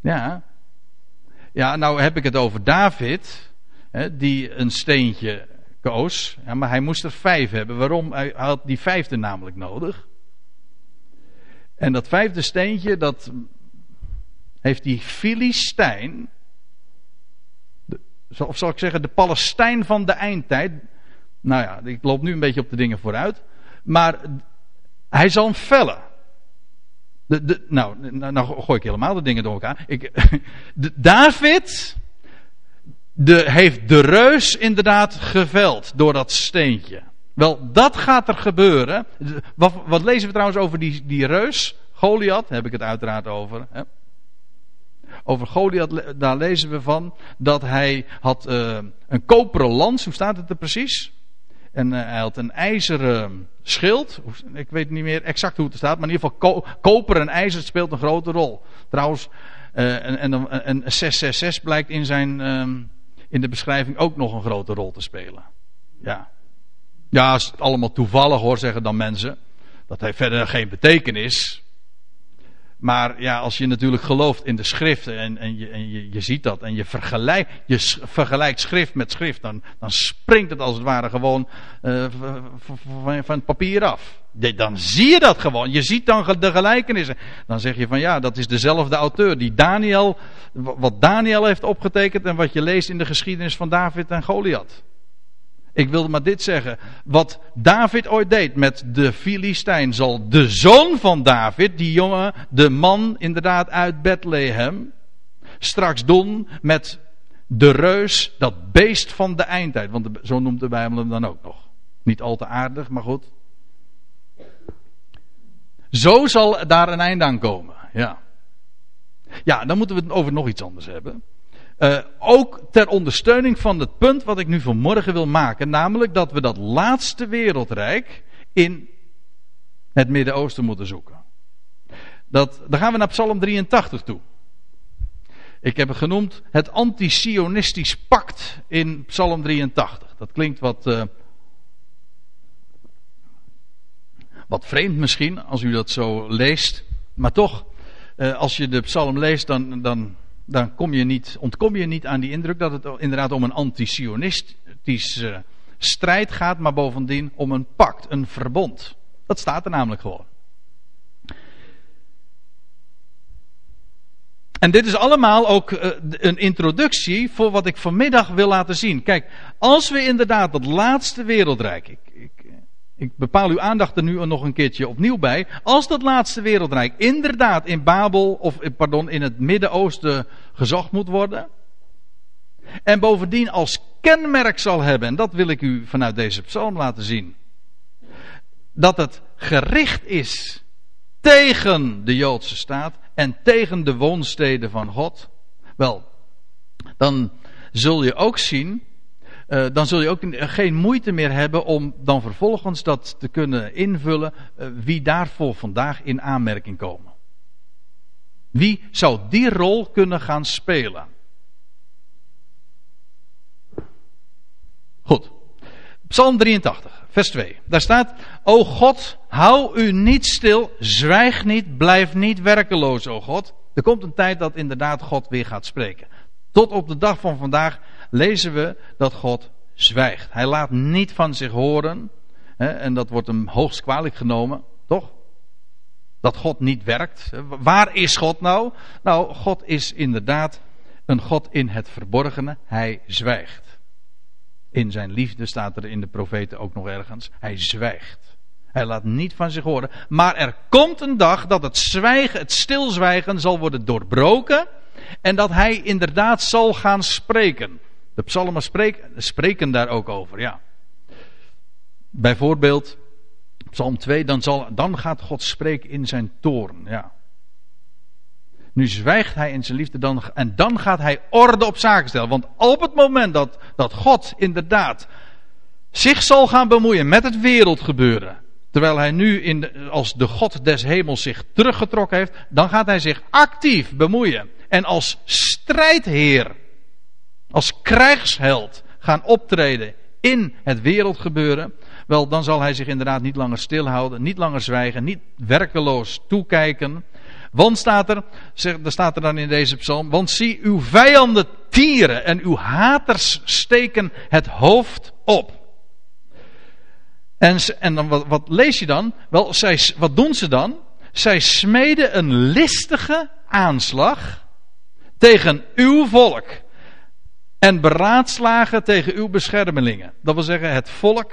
A: Ja. Ja, nou heb ik het over David, hè, die een steentje koos. Ja, maar hij moest er vijf hebben. Waarom? Hij had die vijfde namelijk nodig. En dat vijfde steentje, dat heeft die Filistijn, of zal ik zeggen, de Palestijn van de eindtijd. Nou ja, ik loop nu een beetje op de dingen vooruit. Maar hij zal hem vellen. De, de, nou, nou, nou, gooi ik helemaal de dingen door elkaar. Ik, de, David de, heeft de reus inderdaad geveld door dat steentje. Wel, dat gaat er gebeuren. Wat, wat lezen we trouwens over die, die reus? Goliath, heb ik het uiteraard over. Hè? Over Goliath, daar lezen we van dat hij had uh, een koperen lans. Hoe staat het er precies? En uh, hij had een ijzeren schild. Ik weet niet meer exact hoe het staat. Maar in ieder geval koper en ijzer speelt een grote rol. Trouwens, uh, en, en, en 666 blijkt in, zijn, in de beschrijving ook nog een grote rol te spelen. Ja. Ja, is het allemaal toevallig hoor, zeggen dan mensen. Dat heeft verder geen betekenis. Maar ja, als je natuurlijk gelooft in de schrift en, en, je, en je, je, ziet dat en je vergelijkt, je vergelijkt schrift met schrift, dan, dan springt het als het ware gewoon uh, van, van het papier af. Dan zie je dat gewoon. Je ziet dan de gelijkenissen. Dan zeg je van ja, dat is dezelfde auteur die Daniel, wat Daniel heeft opgetekend en wat je leest in de geschiedenis van David en Goliath. Ik wilde maar dit zeggen. Wat David ooit deed met de Filistijn zal de zoon van David, die jongen, de man inderdaad uit Bethlehem, straks doen met de reus, dat beest van de eindtijd. Want zo noemt de Bijbel hem dan ook nog. Niet al te aardig, maar goed. Zo zal daar een eind aan komen. Ja. Ja, dan moeten we het over nog iets anders hebben. Uh, ook ter ondersteuning van het punt wat ik nu vanmorgen wil maken. Namelijk dat we dat laatste wereldrijk in het Midden-Oosten moeten zoeken. Dat, dan gaan we naar Psalm 83 toe. Ik heb het genoemd het anti-Sionistisch pact in Psalm 83. Dat klinkt wat, uh, wat vreemd misschien als u dat zo leest. Maar toch, uh, als je de psalm leest, dan, dan, dan kom je niet, ontkom je niet aan die indruk dat het inderdaad om een anti-Sionistisch uh, strijd gaat, maar bovendien om een pact, een verbond. Dat staat er namelijk gewoon. En dit is allemaal ook uh, een introductie voor wat ik vanmiddag wil laten zien. Kijk, als we inderdaad het laatste wereldrijk, ik, ik, bepaal uw aandacht er nu nog een keertje opnieuw bij. Als dat laatste wereldrijk inderdaad in Babel, of pardon, in het Midden-Oosten gezocht moet worden. En bovendien als kenmerk zal hebben, en dat wil ik u vanuit deze psalm laten zien. Dat het gericht is tegen de Joodse staat en tegen de woonsteden van God, wel, dan zul je ook zien, uh, dan zul je ook geen moeite meer hebben om dan vervolgens dat te kunnen invullen uh, wie daarvoor vandaag in aanmerking komen. Wie zou die rol kunnen gaan spelen? Goed. Psalm 83, vers 2. Daar staat: O God, hou u niet stil, zwijg niet, blijf niet werkeloos, o God. Er komt een tijd dat inderdaad God weer gaat spreken. Tot op de dag van vandaag lezen we dat God zwijgt. Hij laat niet van zich horen. Hè, en dat wordt hem hoogst kwalijk genomen, toch? Dat God niet werkt. Waar is God nou? Nou, God is inderdaad een God in het verborgene. Hij zwijgt. In zijn liefde staat er in de profeten ook nog ergens. Hij zwijgt. Hij laat niet van zich horen. Maar er komt een dag dat het zwijgen, het stilzwijgen zal worden doorbroken. En dat hij inderdaad zal gaan spreken. De psalmen spreken, spreken daar ook over, ja. Bijvoorbeeld, Psalm 2, dan, zal, dan gaat God spreken in zijn toorn, ja. Nu zwijgt hij in zijn liefde dan, en dan gaat hij orde op zaken stellen. Want op het moment dat, dat God inderdaad zich zal gaan bemoeien met het wereldgebeuren. Terwijl hij nu in als de God des hemels zich teruggetrokken heeft. Dan gaat hij zich actief bemoeien. En als strijdheer. Als krijgsheld gaan optreden in het wereldgebeuren. Wel, dan zal hij zich inderdaad niet langer stilhouden, niet langer zwijgen, niet werkeloos toekijken. Want staat er, er staat er dan in deze psalm, want zie uw vijanden tieren en uw haters steken het hoofd op. En, en dan, wat, wat lees je dan? Wel, zij, wat doen ze dan? Zij smeden een listige aanslag tegen uw volk. En beraadslagen tegen uw beschermelingen. Dat wil zeggen het volk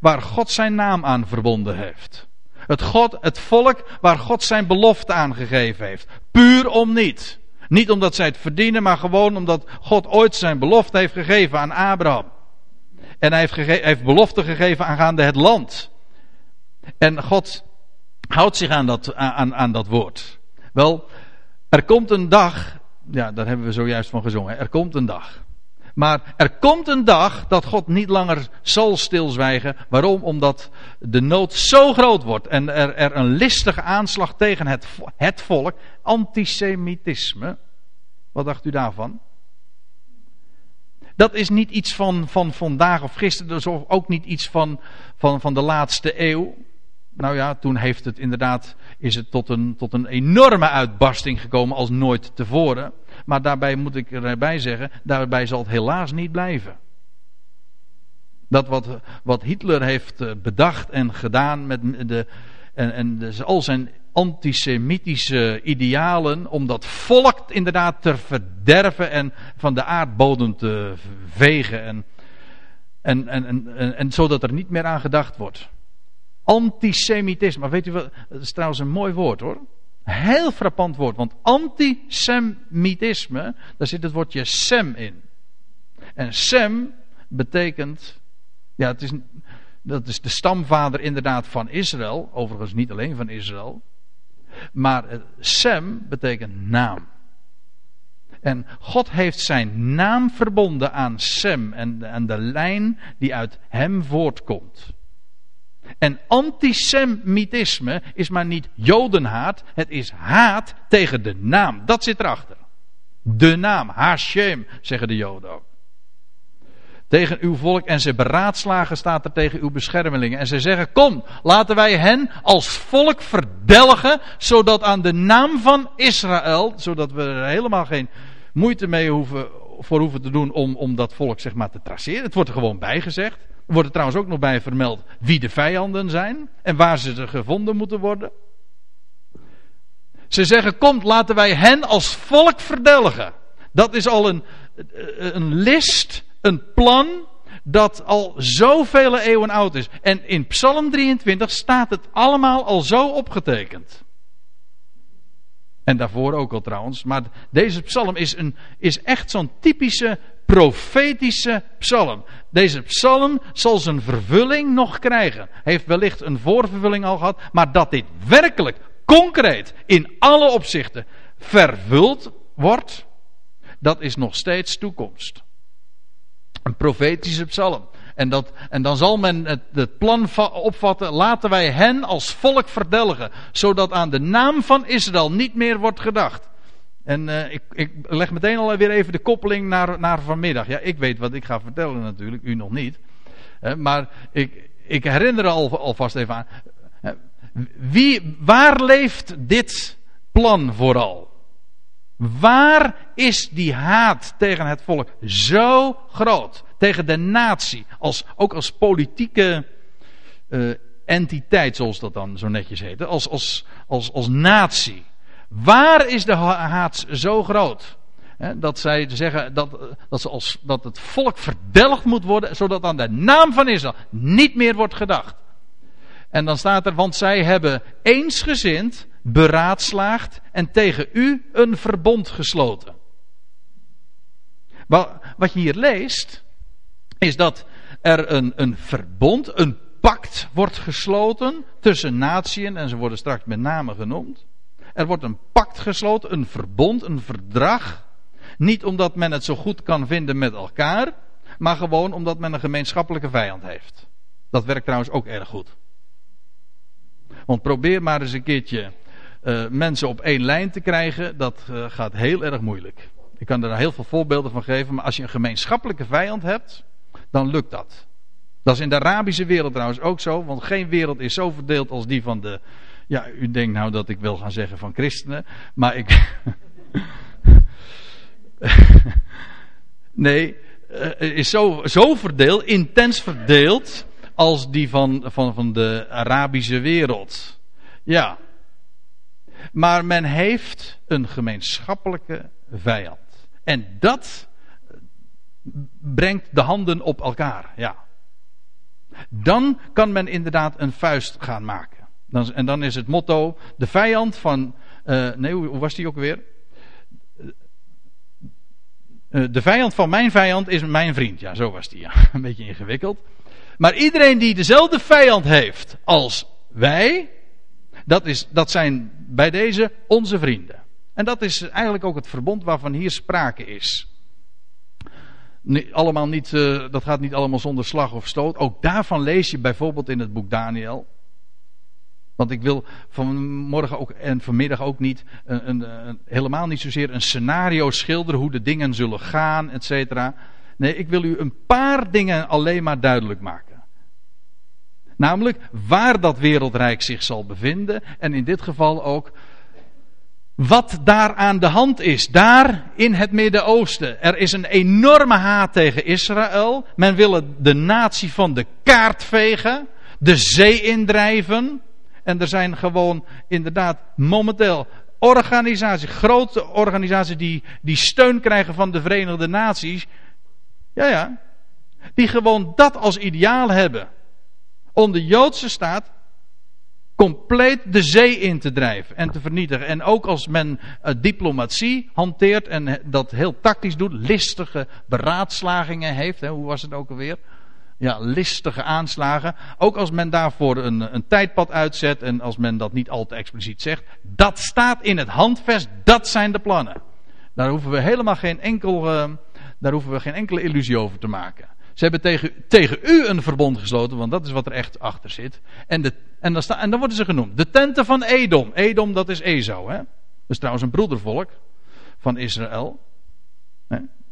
A: waar God zijn naam aan verbonden heeft. Het, God, het volk waar God zijn belofte aan gegeven heeft. Puur om niet. Niet omdat zij het verdienen, maar gewoon omdat God ooit zijn belofte heeft gegeven aan Abraham. En hij heeft, heeft belofte gegeven aangaande het land. En God houdt zich aan dat, aan, aan dat woord. Wel, er komt een dag, ja, daar hebben we zojuist van gezongen. Er komt een dag. Maar er komt een dag dat God niet langer zal stilzwijgen. Waarom? Omdat de nood zo groot wordt en er, er een listige aanslag tegen het, het volk, antisemitisme. Wat dacht u daarvan? Dat is niet iets van, van vandaag of gisteren, dus ook niet iets van, van, van de laatste eeuw. Nou ja, toen heeft het inderdaad, is het tot een, tot een enorme uitbarsting gekomen als nooit tevoren. Maar daarbij moet ik erbij zeggen, daarbij zal het helaas niet blijven. Dat wat, wat Hitler heeft eh, bedacht en gedaan met de, en, en dus al zijn antisemitische idealen om dat volk inderdaad te verderven en van de aardbodem te vegen en, en, en, en, en, zodat er niet meer aan gedacht wordt. Antisemitisme, weet u wat, dat is trouwens een mooi woord hoor. Heel frappant woord, want antisemitisme, daar zit het woordje sem in. En sem betekent, ja, het is, dat is de stamvader inderdaad van Israël, overigens niet alleen van Israël. Maar sem betekent naam. En God heeft zijn naam verbonden aan Sem en, en de lijn die uit hem voortkomt. En antisemitisme is maar niet jodenhaat, het is haat tegen de naam. Dat zit erachter. De naam, Hashem, zeggen de joden ook. Tegen uw volk en ze beraadslagen staat er tegen uw beschermelingen. En ze zeggen, kom, laten wij hen als volk verdelgen, zodat aan de naam van Israël, zodat we er helemaal geen moeite mee hoeven, voor hoeven te doen om, om dat volk zeg maar te traceren. Het wordt er gewoon bij gezegd. Er wordt er trouwens ook nog bij vermeld wie de vijanden zijn en waar ze gevonden moeten worden. Ze zeggen, kom, laten wij hen als volk verdelgen. Dat is al een, een list, een plan, dat al zoveel eeuwen oud is. En in Psalm 23 staat het allemaal al zo opgetekend. En daarvoor ook al trouwens. Maar deze psalm is, een, is echt zo'n typische profetische psalm. Deze psalm zal zijn vervulling nog krijgen. Heeft wellicht een voorvervulling al gehad. Maar dat dit werkelijk, concreet, in alle opzichten vervuld wordt. Dat is nog steeds toekomst. Een profetische psalm. En, dat, en dan zal men het, het plan opvatten, laten wij hen als volk verdelgen, zodat aan de naam van Israël niet meer wordt gedacht. En uh, ik, ik, leg meteen alweer even de koppeling naar, naar vanmiddag. Ja, ik weet wat ik ga vertellen natuurlijk, u nog niet. Uh, maar ik, ik herinner al, alvast even aan. Uh, wie, waar leeft dit plan vooral? Waar is die haat tegen het volk zo groot? Tegen de natie, als, ook als politieke uh, entiteit, zoals dat dan zo netjes heet, als, als, als, als natie. Waar is de haat zo groot? dat zij zeggen dat, dat, ze als, dat het volk verdelgd moet worden, zodat aan de naam van Israël niet meer wordt gedacht. En dan staat er, want zij hebben eensgezind beraadslaagd en tegen u een verbond gesloten. Wat je hier leest, is dat er een, een verbond, een pact wordt gesloten tussen natieën, en ze worden straks met name genoemd. Er wordt een pact gesloten, een verbond, een verdrag. Niet omdat men het zo goed kan vinden met elkaar, maar gewoon omdat men een gemeenschappelijke vijand heeft. Dat werkt trouwens ook erg goed. Want probeer maar eens een keertje uh, mensen op één lijn te krijgen, dat uh, gaat heel erg moeilijk. Ik kan er heel veel voorbeelden van geven, maar als je een gemeenschappelijke vijand hebt, dan lukt dat. Dat is in de Arabische wereld trouwens ook zo, want geen wereld is zo verdeeld als die van de. Ja, u denkt nou dat ik wil gaan zeggen van christenen, maar ik. nee, uh, is zo, zo verdeeld, intens verdeeld, als die van, van, van de Arabische wereld. Ja, maar men heeft een gemeenschappelijke vijand. En dat brengt de handen op elkaar. Ja. Dan kan men inderdaad een vuist gaan maken. En dan is het motto: de vijand van. Uh, nee, hoe, was die ook weer? Uh, de vijand van mijn vijand is mijn vriend. Ja, zo was die. Ja. Een beetje ingewikkeld. Maar iedereen die dezelfde vijand heeft als wij, dat, is, dat zijn bij deze onze vrienden. En dat is eigenlijk ook het verbond waarvan hier sprake is. Allemaal niet, uh, dat gaat niet allemaal zonder slag of stoot. Ook daarvan lees je bijvoorbeeld in het boek Daniel. Want ik wil vanmorgen ook en vanmiddag ook niet een, een, een, helemaal niet zozeer een scenario schilderen hoe de dingen zullen gaan, et cetera. Nee, ik wil u een paar dingen alleen maar duidelijk maken. Namelijk waar dat wereldrijk zich zal bevinden. En in dit geval ook wat daar aan de hand is. Daar in het Midden-Oosten. Er is een enorme haat tegen Israël. Men wil de natie van de kaart vegen. De zee indrijven. En er zijn gewoon inderdaad momenteel organisaties, grote organisaties die, die steun krijgen van de Verenigde Naties. Ja, ja. Die gewoon dat als ideaal hebben om de Joodse staat compleet de zee in te drijven en te vernietigen. En ook als men uh, diplomatie hanteert en dat heel tactisch doet, listige beraadslagingen heeft, hè, hoe was het ook alweer? Ja, listige aanslagen. Ook als men daarvoor een, een tijdpad uitzet en als men dat niet al te expliciet zegt, dat staat in het handvest, dat zijn de plannen. Daar hoeven we helemaal geen enkel, uh, daar hoeven we geen enkele illusie over te maken. Ze hebben tegen, tegen u een verbond gesloten, want dat is wat er echt achter zit. En, de, en, dan, en dan worden ze genoemd. De tenten van Edom. Edom, dat is Ezou. Hè? Dat is trouwens een broedervolk van Israël.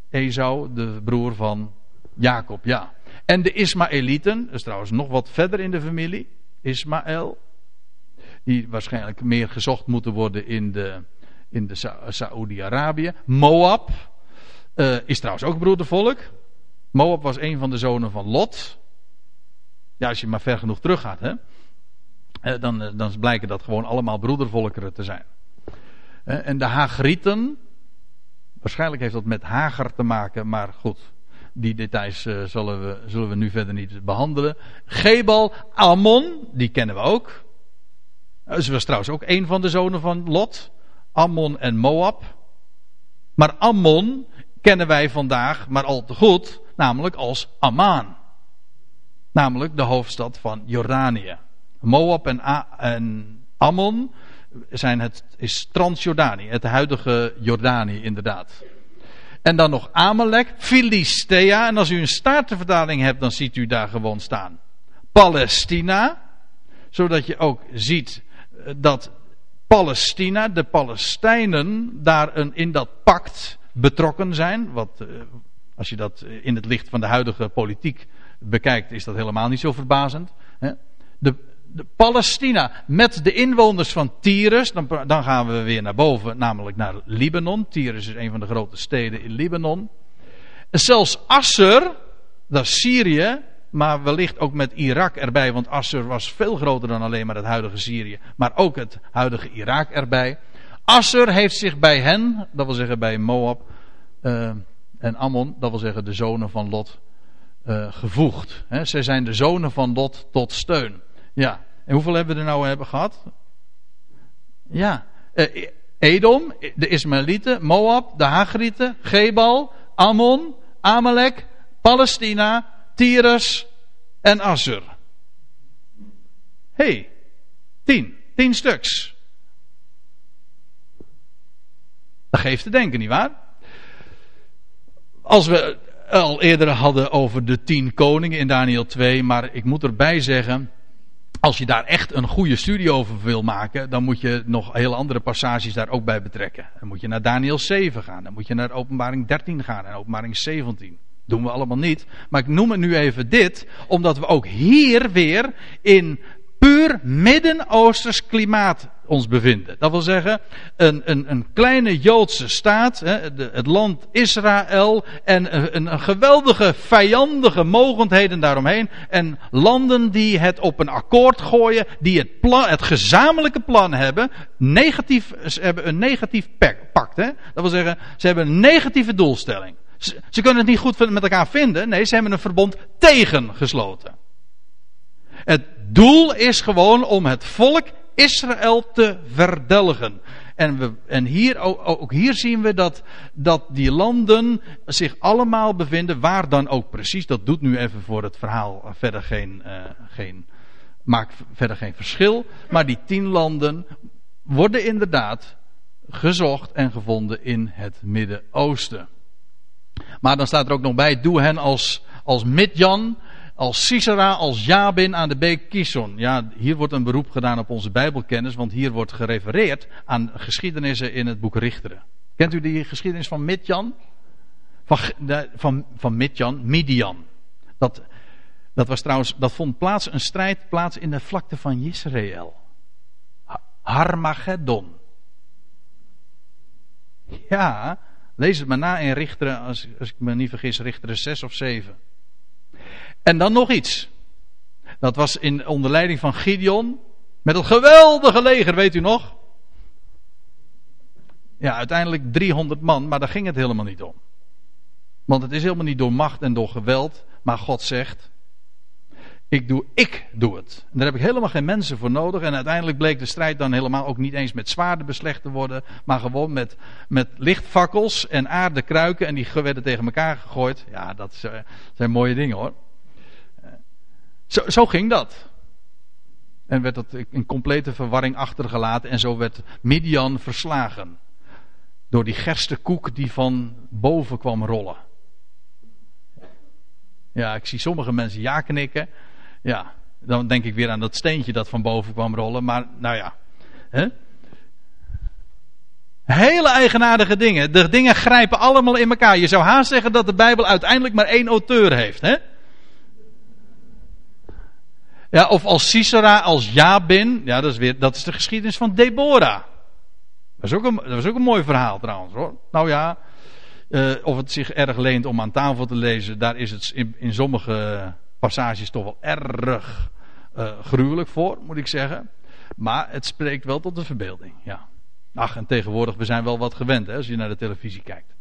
A: Ezou, de broer van Jacob, ja. En de Ismaëlieten, dat is trouwens nog wat verder in de familie. Ismaël. Die waarschijnlijk meer gezocht moeten worden in de, in de Sa Saoedi-Arabië. Moab uh, is trouwens ook broedervolk. Moab was een van de zonen van Lot. Ja, als je maar ver genoeg teruggaat, hè. Dan, uh, dan blijken dat gewoon allemaal broedervolkeren te zijn. en de Hagrieten. Waarschijnlijk heeft dat met Hager te maken, maar goed. Die details zullen, we, zullen we nu verder niet behandelen. Gebal, Ammon, die kennen we ook. Ze was trouwens ook een van de zonen van Lot. Ammon en Moab. Maar Ammon kennen wij vandaag maar al te goed, namelijk als Amman. Namelijk de hoofdstad van Jordanië. Moab en, Ammon zijn het, is Transjordanië, het huidige Jordanië inderdaad. En dan nog Amalek, Filistea. En als u een staartenvertaling hebt, dan ziet u daar gewoon staan. Palestina. Zodat je ook ziet eh, dat Palestina, de Palestijnen, daar een, in dat pact betrokken zijn. Wat, eh, als je dat in het licht van de huidige politiek bekijkt, is dat helemaal niet zo verbazend. De, de Palestina met de inwoners van Tyrus, dan, dan, gaan we weer naar boven, namelijk naar Libanon. Tyrus is een van de grote steden in Libanon. Zelfs Assur, dat is Syrië, maar wellicht ook met Irak erbij, want Assur was veel groter dan alleen maar het huidige Syrië, maar ook het huidige Irak erbij. Assur heeft zich bij hen, dat wil zeggen bij Moab uh, en Ammon, dat wil zeggen de zonen van Lot, uh, gevoegd. He, zij zijn de zonen van Lot tot steun. Ja, en hoeveel hebben we er nou hebben gehad? Ja, uh, Edom, de Ismaëlieten, Moab, de Hagrieten, Gebal, Ammon, Amalek, Palestina, Tyrus en Assur. hey, tien. Tien stuks. Dat geeft te denken, nietwaar? Als we al eerder hadden over de tien koningen in Daniel 2, maar ik moet erbij zeggen, als je daar echt een goede studie over wil maken, dan moet je nog hele andere passages daar ook bij betrekken. Dan moet je naar Daniel 7 gaan, dan moet je naar openbaring 13 gaan en openbaring 17. Doen we allemaal niet. Maar ik noem het nu even dit, omdat we ook hier weer in puur Midden-Oosters klimaat ons bevinden. Dat wil zeggen, een, een, een kleine Joodse staat, hè, het land Israël, en een, een, geweldige vijandige mogendheden daaromheen, en landen die het op een akkoord gooien, die het, plan, het gezamenlijke plan hebben, negatief, ze hebben een negatief pact. Hè? Dat wil zeggen, ze hebben een negatieve doelstelling. Ze, ze kunnen het niet goed met elkaar vinden, nee, ze hebben een verbond tegen gesloten. Het doel is gewoon om het volk Israël te verdelgen. En, we, en hier, ook hier zien we dat, dat die landen zich allemaal bevinden, waar dan ook precies. Dat doet nu even voor het verhaal verder geen, uh, geen, maakt verder geen verschil. Maar die tien landen worden inderdaad gezocht en gevonden in het Midden-Oosten. Maar dan staat er ook nog bij, doe hen als, als Midjan, als Sisera, als Jabin aan de beek Kison. Ja, hier wordt een beroep gedaan op onze Bijbelkennis, want hier wordt gerefereerd aan geschiedenissen in het boek Richteren. Kent u die geschiedenis van Midjan? Van, van, van Midjan, Midian. Dat, dat was trouwens, dat vond plaats, een strijd plaats in de vlakte van Israël. Harmageddon. Ja, lees het maar na in Richteren, als, als ik me niet vergis, Richteren 6 of 7. En dan nog iets. Dat was in onder leiding van Gideon. Met een geweldige leger, weet u nog? Ja, uiteindelijk 300 man, maar daar ging het helemaal niet om. Want het is helemaal niet door macht en door geweld, maar God zegt: ik doe, ik doe het. En daar heb ik helemaal geen mensen voor nodig. En uiteindelijk bleek de strijd dan helemaal ook niet eens met zwaarden beslecht te worden. Maar gewoon met, met lichtfakkels en aardekruiken. En die werden tegen elkaar gegooid. Ja, dat zijn mooie dingen hoor. Zo, zo ging dat. En werd dat in complete verwarring achtergelaten. En zo werd Midian verslagen. Door die gerste koek die van boven kwam rollen. Ja, ik zie sommige mensen ja knikken. Ja, dan denk ik weer aan dat steentje dat van boven kwam rollen. Maar nou ja. Hè? Hele eigenaardige dingen. De dingen grijpen allemaal in elkaar. Je zou haast zeggen dat de Bijbel uiteindelijk maar één auteur heeft. Hè? Ja, of als Sisera, als Jabin. Ja, dat is, weer, dat is de geschiedenis van Deborah. Dat was ook een, dat ook een mooi verhaal trouwens hoor. Nou ja, uh, of het zich erg leent om aan tafel te lezen, daar is het in, in sommige passages toch wel erg uh, gruwelijk voor, moet ik zeggen. Maar het spreekt wel tot de verbeelding, ja. Ach, en tegenwoordig, we zijn wel wat gewend hè, als je naar de televisie kijkt.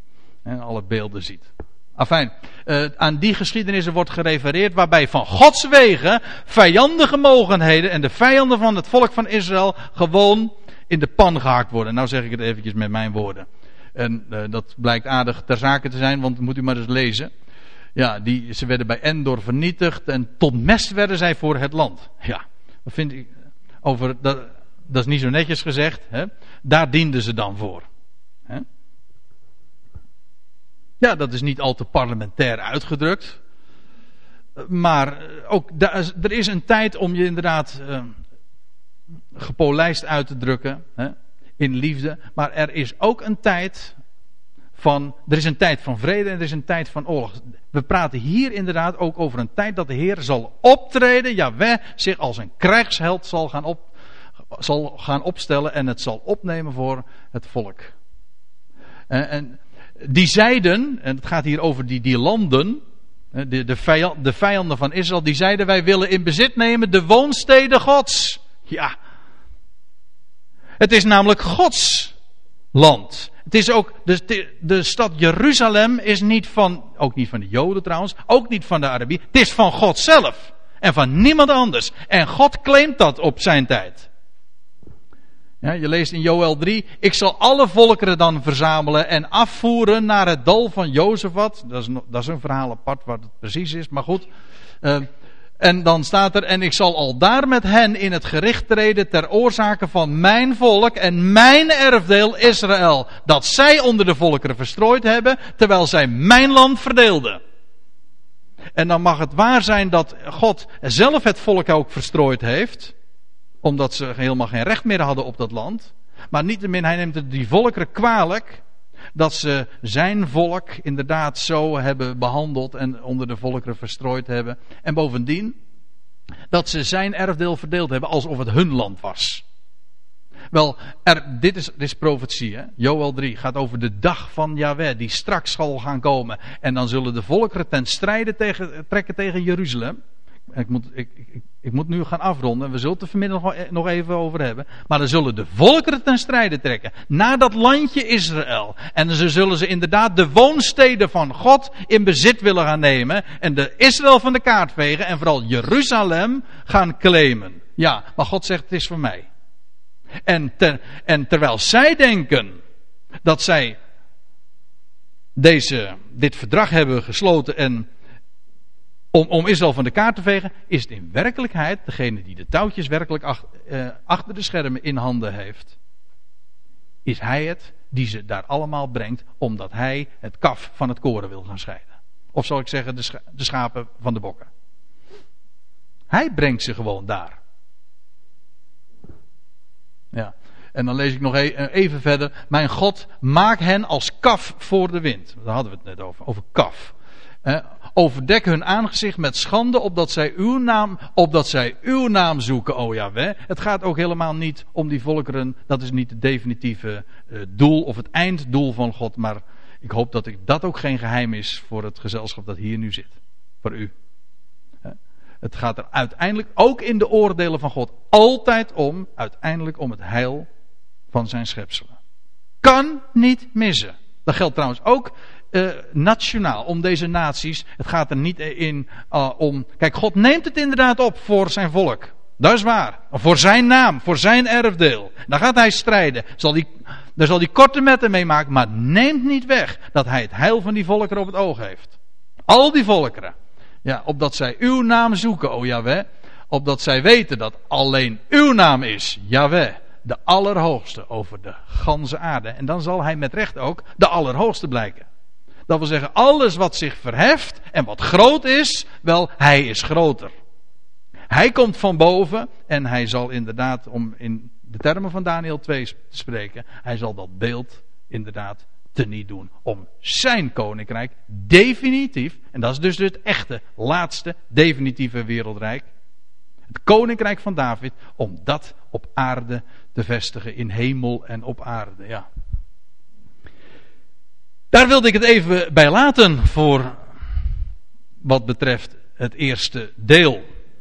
A: En alle beelden ziet. Afijn, uh, aan die geschiedenissen wordt gerefereerd waarbij van Gods wegen vijandige mogenheden en de vijanden van het volk van Israël gewoon in de pan gehaakt worden. Nou zeg ik het eventjes met mijn woorden. En uh, dat blijkt aardig ter zake te zijn, want moet u maar eens lezen. Ja, die, ze werden bij Endor vernietigd en tot mest werden zij voor het land. Ja, dat vind ik over, dat, dat is niet zo netjes gezegd. Hè? Daar dienden ze dan voor. Hè? Ja, dat is niet al te parlementair uitgedrukt. Maar ook er is een tijd om je inderdaad uh, gepolijst uit te drukken. Hè, in liefde. Maar er is ook een tijd van. Er is een tijd van vrede en er is een tijd van oorlog. We praten hier inderdaad ook over een tijd dat de Heer zal optreden. Jawel, zich als een krijgsheld zal gaan, op, zal gaan opstellen en het zal opnemen voor het volk. En, en die zeiden, en het gaat hier over die, die landen, de, de, de vijanden van Israël, die zeiden wij willen in bezit nemen de woonsteden Gods. Ja. Het is namelijk Gods land. Het is ook, de, de stad Jeruzalem is niet van, ook niet van de Joden trouwens, ook niet van de Arabieren. Het is van God zelf. En van niemand anders. En God claimt dat op zijn tijd. Ja, je leest in Joel 3, ik zal alle volkeren dan verzamelen en afvoeren naar het dal van Jozefat. Dat is, dat is een verhaal apart wat het precies is, maar goed. Uh, en dan staat er, en ik zal al daar met hen in het gericht treden ter oorzake van mijn volk en mijn erfdeel Israël. Dat zij onder de volkeren verstrooid hebben, terwijl zij mijn land verdeelden. En dan mag het waar zijn dat God zelf het volk ook verstrooid heeft omdat ze helemaal geen recht meer hadden op dat land. Maar niettemin, hij neemt het die volkeren kwalijk. Dat ze zijn volk inderdaad zo hebben behandeld en onder de volkeren verstrooid hebben. En bovendien, dat ze zijn erfdeel verdeeld hebben alsof het hun land was. Wel, er, dit, is, dit is profetie. Hè? Joel 3 gaat over de dag van Yahweh, die straks zal gaan komen. En dan zullen de volkeren ten strijde tegen, trekken tegen Jeruzalem. Ik moet, ik, ik, ik moet nu gaan afronden. We zullen het er vanmiddag nog even over hebben. Maar dan zullen de volkeren ten strijde trekken. Naar dat landje Israël. En dan zullen ze inderdaad de woonsteden van God in bezit willen gaan nemen. En de Israël van de kaart vegen. En vooral Jeruzalem gaan claimen. Ja, maar God zegt het is voor mij. En, en terwijl zij denken dat zij deze, dit verdrag hebben gesloten en om, om Israël van de kaart te vegen, is het in werkelijkheid degene die de touwtjes werkelijk achter, eh, achter de schermen in handen heeft. Is hij het die ze daar allemaal brengt, omdat hij het kaf van het koren wil gaan scheiden. Of zal ik zeggen, de, de schapen van de bokken. Hij brengt ze gewoon daar. Ja. En dan lees ik nog e-, even verder. Mijn God, maak hen als kaf voor de wind. Daar hadden we het net over. Over kaf. Overdek hun aangezicht met schande, opdat zij uw naam, opdat zij uw naam zoeken, o Jahweh. Het gaat ook helemaal niet om die volkeren. Dat is niet het definitieve uh, doel of het einddoel van God. Maar ik hoop dat ik, dat ook geen geheim is voor het gezelschap dat hier nu zit. Voor u. Het gaat er uiteindelijk, ook in de oordelen van God, altijd om, uiteindelijk om het heil van zijn schepselen. Kan niet missen. Dat geldt trouwens ook uh, nationaal, om deze naties. Het gaat er niet in uh, om. Kijk, God neemt het inderdaad op voor zijn volk. Dat is waar. Voor zijn naam, voor zijn erfdeel. Dan gaat hij strijden. Zal die, daar zal hij korte metten mee maken, maar neemt niet weg dat hij het heil van die volkeren op het oog heeft. Al die volkeren. Ja, opdat zij uw naam zoeken, o Jahweh. Opdat zij weten dat alleen uw naam is, Jahweh de Allerhoogste over de ganse aarde. En dan zal hij met recht ook de Allerhoogste blijken. Dat wil zeggen, alles wat zich verheft en wat groot is, wel, hij is groter. Hij komt van boven en hij zal inderdaad, om in de termen van Daniel 2 te spreken, hij zal dat beeld inderdaad teniet doen. Om zijn koninkrijk definitief, en dat is dus het echte, laatste, definitieve wereldrijk. Het koninkrijk van David, om dat op aarde te vestigen, in hemel en op aarde. Ja. Daar wilde ik het even bij laten voor wat betreft het eerste deel.